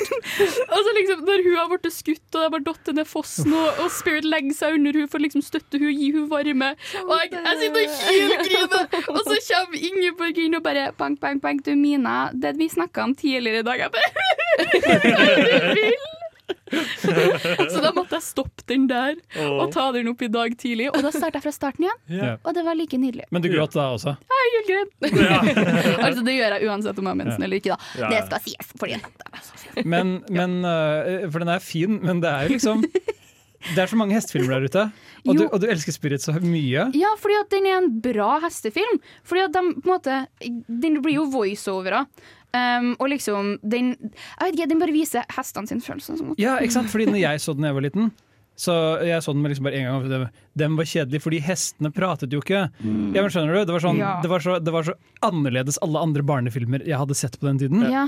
og så liksom, når hun har blitt skutt, og det har bare datt ned fossen, og, og Spirit legger seg under hun for å liksom støtte hun, gi hun varme. Og jeg, jeg sitter og hylgriner, og så kommer Ingeborg inn og bare bank, bank, bank. Du, Mina, det vi snakka om tidligere i dag Jeg bare vil. Så da måtte jeg stoppe den der og ta den opp i dag tidlig. Og da starta jeg fra starten igjen, yeah. og det var like nydelig. Men du gråt da også? Jeg er helt altså, det gjør jeg uansett om jeg har mensen eller ikke, da. Ja, Det skal sies. Fordi Men, men øh, For den er fin, men det er jo liksom Det er så mange hestefilmer der ute, og du, og du elsker Spirit så mye. Ja, fordi at den er en bra hestefilm. Fordi at de, på en måte, den blir jo voiceovere. Um, og liksom den, jeg vet ikke, den bare viser hestene sin følelse. Sånn. Ja, ikke sant? Fordi når jeg så den da jeg var liten, så jeg så den med liksom bare en gang. Den var kjedelig, fordi hestene pratet jo ikke. Ja, men skjønner du? Det var, sånn, Ja. det, var så, det var så annerledes alle andre barnefilmer jeg hadde sett på den tiden. Ja.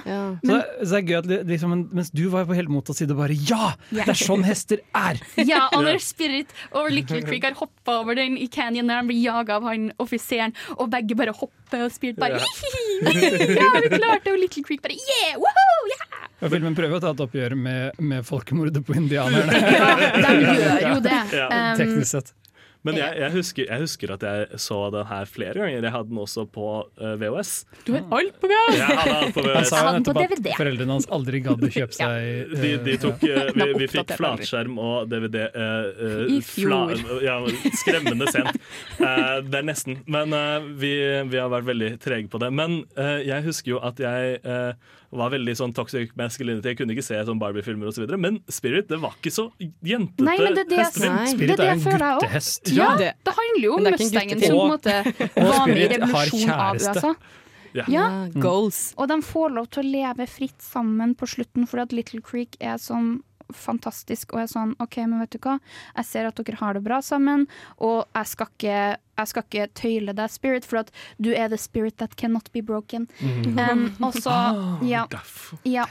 Så, så det er gøy at liksom, mens du var på helt motsatt side bare Ja! Ja. Det er sånn hester er! Ja, og når Spirit og Little Creek har hoppa over den i canyon der han blir jaga av han offiseren, og begge bare hopper, og Spirit bare Ja. Ja, vi klarte det! Og Little Creek bare yeah! Woohoo! Yeah! Og filmen prøver å ta et oppgjør med, med folkemordet på indianerne. ja, de gjør jo det. Ja. Um, Teknisk sett. Men jeg, jeg, husker, jeg husker at jeg så den her flere ganger. Jeg hadde den også på uh, VHS. Du har alt på VHS! Jeg hadde alt på Han sa jo nettopp at DVD. foreldrene hans aldri gadd å kjøpe seg De, de eh, tok, uh, vi, vi fikk flatskjerm og DVD uh, eh, I fjor. ja, skremmende sent. Eh, det er nesten. Men eh, vi, vi har vært veldig trege på det. Men eh, jeg husker jo at jeg eh, var veldig sånn toxic masculinity. Jeg kunne ikke se sånn Barbie-filmer osv. Men Spirit det var ikke så jentete. Nei, men det er det, hestefilm. Nei. Spirit er det er en guttehest. Ja, det- det handler jo om det Mustangen som på en måte var med i revolusjonen av. USA. Ja. Ja, Goals. og de får lov til å leve fritt sammen på slutten fordi at Little Creek er sånn fantastisk og jeg er sånn OK, men vet du hva, jeg ser at dere har det bra sammen, og jeg skal ikke, jeg skal ikke tøyle deg, Spirit, for at du er the spirit that cannot be broken. Um, og så Ja. ja.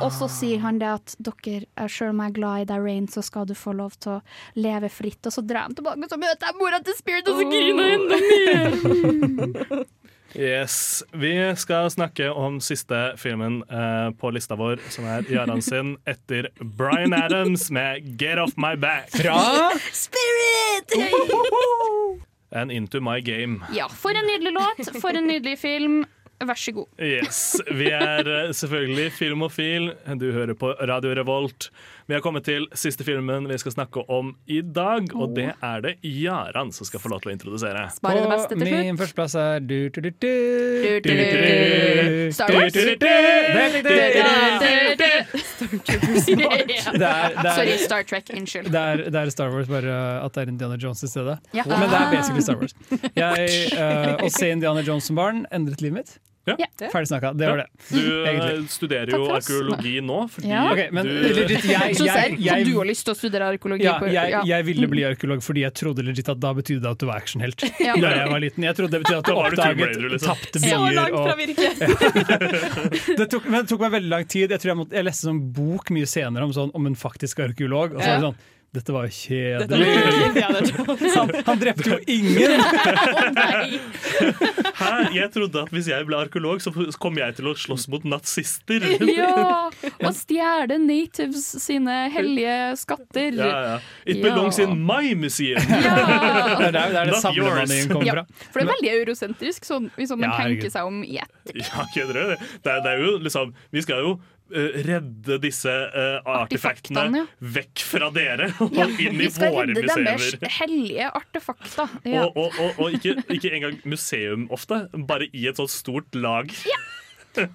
Og så sier han det at dere, sjøl selv om jeg er glad i deg, Rain, så skal du få lov til å leve fritt. Og så drar han tilbake, og så møter jeg mora til Spirit, og så griner jeg enda mer. Yes, Vi skal snakke om siste filmen uh, på lista vår, som er Jaran sin, etter Bryan Adams med 'Get Off My Back'. Fra Spirit! And Into My Game. Ja, for en nydelig låt, for en nydelig film. Vær så god. Yes, Vi er eh, selvfølgelig filmofil. Du hører på Radio Revolt. Vi har kommet til siste filmen vi skal snakke om i dag, og det er det Jaran som skal få lov til å introdusere. På det beste til Min førsteplass er du, du, du, du. Du, du, du, du. Star Wars. Sorry, Star Trek. Unnskyld. Det er, Star Wars, bare at det er Indiana Jones i stedet. Men det er basically Star Wars. Jeg, eh, å se Indiana Jones som barn endret livet mitt. Ja. Ferdig snakka. Det var det. Du eh, Egentlig. studerer jo arkeologi nå, fordi Ja. okay, men du legit, jeg, jeg, jeg, du har lyst til å studere arkeologi? ja, på, ja. jeg ville bli arkeolog fordi jeg trodde legit at da betydde det at du var actionhelt. Ja. Da jeg var liten. Jeg trodde det betydde at du Da var du oppdaget liksom. tapte Så langt fra virkeligheten. det, tok, men det tok meg veldig lang tid. Jeg tror jeg, måtte, jeg leste en bok mye senere om, sånn, om en faktisk arkeolog. Og så var det sånn dette var kjedelig. Han, han drepte jo ingen! Hæ? Jeg trodde at hvis jeg ble arkeolog, så kom jeg til å slåss mot nazister. Ja! Og stjele natives sine hellige skatter. Ja, ja. It Ja. belongs in my museum. Det er der, det samlemanien kommer Ja, fra. for det er veldig eurosentrisk, sånn, hvis man Ja, tenker seg om i ett. Ja, det? Det, er- det er jo liksom Vi skal jo redde disse uh, artefaktene ja. vekk fra dere og Ja, inn i våre museer. vi skal redde deres museer. hellige artefakter. Ja. Og, og, og, og ikke, ikke engang museum ofte, bare i et sånt stort lag.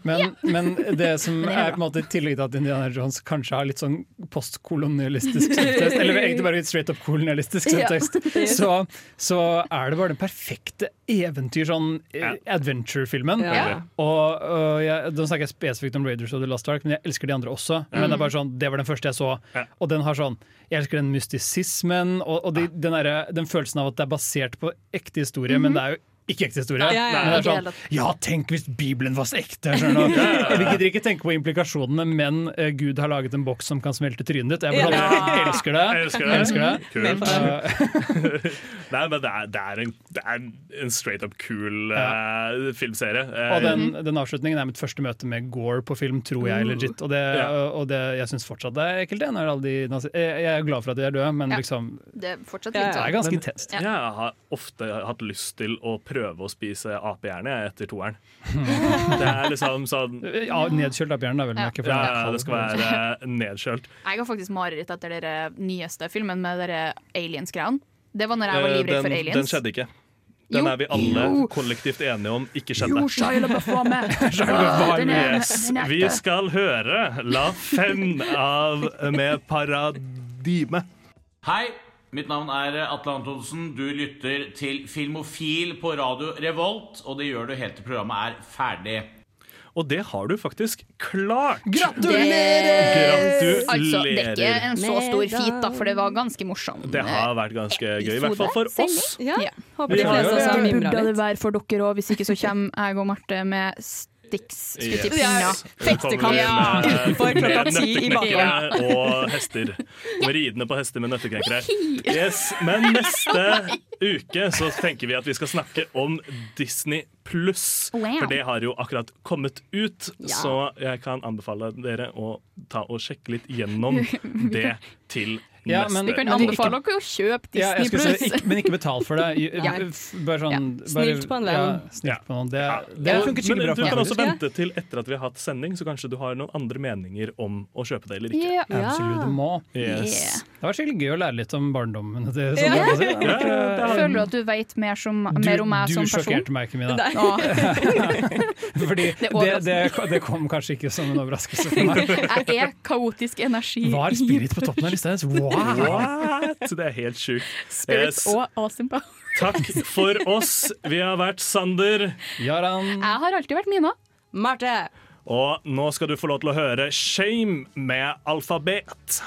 Men, men det som er på en måte i tillegg til at Indiana Jones kanskje har litt sånn postkolonialistisk subtekst, eller egentlig bare litt straight up kolonialistisk Ja. subtekst, så, så er det bare den perfekte eventyr, sånn eh, adventure-filmen. Ja. Og, og jeg, Nå snakker jeg spesifikt om Raiders of the Lost Ark, men jeg elsker de andre også. Men det er bare sånn, det var den første jeg så, Ja. og den har sånn Jeg elsker den mystisismen og, og de, den, der, den følelsen av at det er basert på ekte historie, men det er jo ikke ekte historie. Ja, ja, ja. Det sånn, ja, tenk hvis Bibelen var så ekte! skjønner. Vi gidder ikke tenke på implikasjonene, men uh, Gud har laget en boks som kan smelte trynet ditt. Jeg, bare, sånn, jeg elsker det. Jeg elsker det. Elsker det. Kult. Eh, Nei, men det er, det er, en, det er en straight up cool eh, filmserie. Uh, og den, den avslutningen er mitt første møte med Gore på film, tror jeg legit. Og, det, Ja. og det, jeg syns fortsatt det er ekkelt. det, når alle de Jeg jeg er glad for at de er døde, men Ja. liksom, Det er fortsatt Ja, litt det sånn. er ganske intenst. Ja. Jeg har ofte hatt lyst til å prøve å spise apehjerne etter toeren. Det er liksom sånn Ja, Nedkjølt apehjerne, da, vel. Ja. ikke ja, ja, det skal være nedkjølt. Jeg har faktisk mareritt etter den nyeste filmen med dere aliens-greiene. Det var når jeg var Eh, livredd for aliens. den skjedde ikke. Den er vi alle Jo. kollektivt enige om ikke Jo, skjedde. Shia LaBeouf var med! Er- Yes. Vi skal høre La Fem av med Paradime. Hei, mitt navn er Atle Antonsen. Du lytter til Filmofil på radio Revolt, og det gjør du helt til programmet er ferdig. Og det har du faktisk klart! Gratulerer! Altså, det er ikke en så stor feat, da, for det var ganske morsomt. Det har vært ganske gøy, i hvert fall for oss. Ja. Ja. Håper de har jo fleste det. også Det mimrer burde det være for dere òg, hvis ikke så kommer jeg og Marte med Athletics-skutt i Yes. pinna. Utenfor klokka ti i nøtteknekkere Og hester. Med ridende på hester med nøtteknekkere. Yes, men neste uke så tenker vi at vi skal snakke om Disney pluss. Wow. For det har jo akkurat kommet ut, Ja. så jeg kan anbefale dere å ta og sjekke litt gjennom det til Ja, men- Vi kan anbefale dere å kjøpe Ja, jeg Disney skulle si, Pluss. ikke, men ikke betal for det. Ja. Bare sånn, bare, Snilt på en venn. Ja, på noen. Det, det funker skikkelig bra du kan også vente til etter at vi har hatt sending, så kanskje du har noen andre meninger om å kjøpe det eller ikke. Ja. Absolutt, du må. Yes. Det var vært skikkelig gøy å lære litt om barndommen til Ja. Ja, Føler du at du vet mer, som, mer om meg du som person? Du sjokkerte meg ikke, Mina. Fordi det, det, det kom kanskje ikke som en overraskelse for meg. Jeg er kaotisk energi. Var Spirit på toppen av lista hennes? Wow! What? Det er helt sjukt. Spirit Yes. og Awesome Power. Takk for oss. Vi har vært Sander. Jaran. Jeg har alltid vært Mina. Marte. Og nå skal du få lov til å høre Shame med alfabet.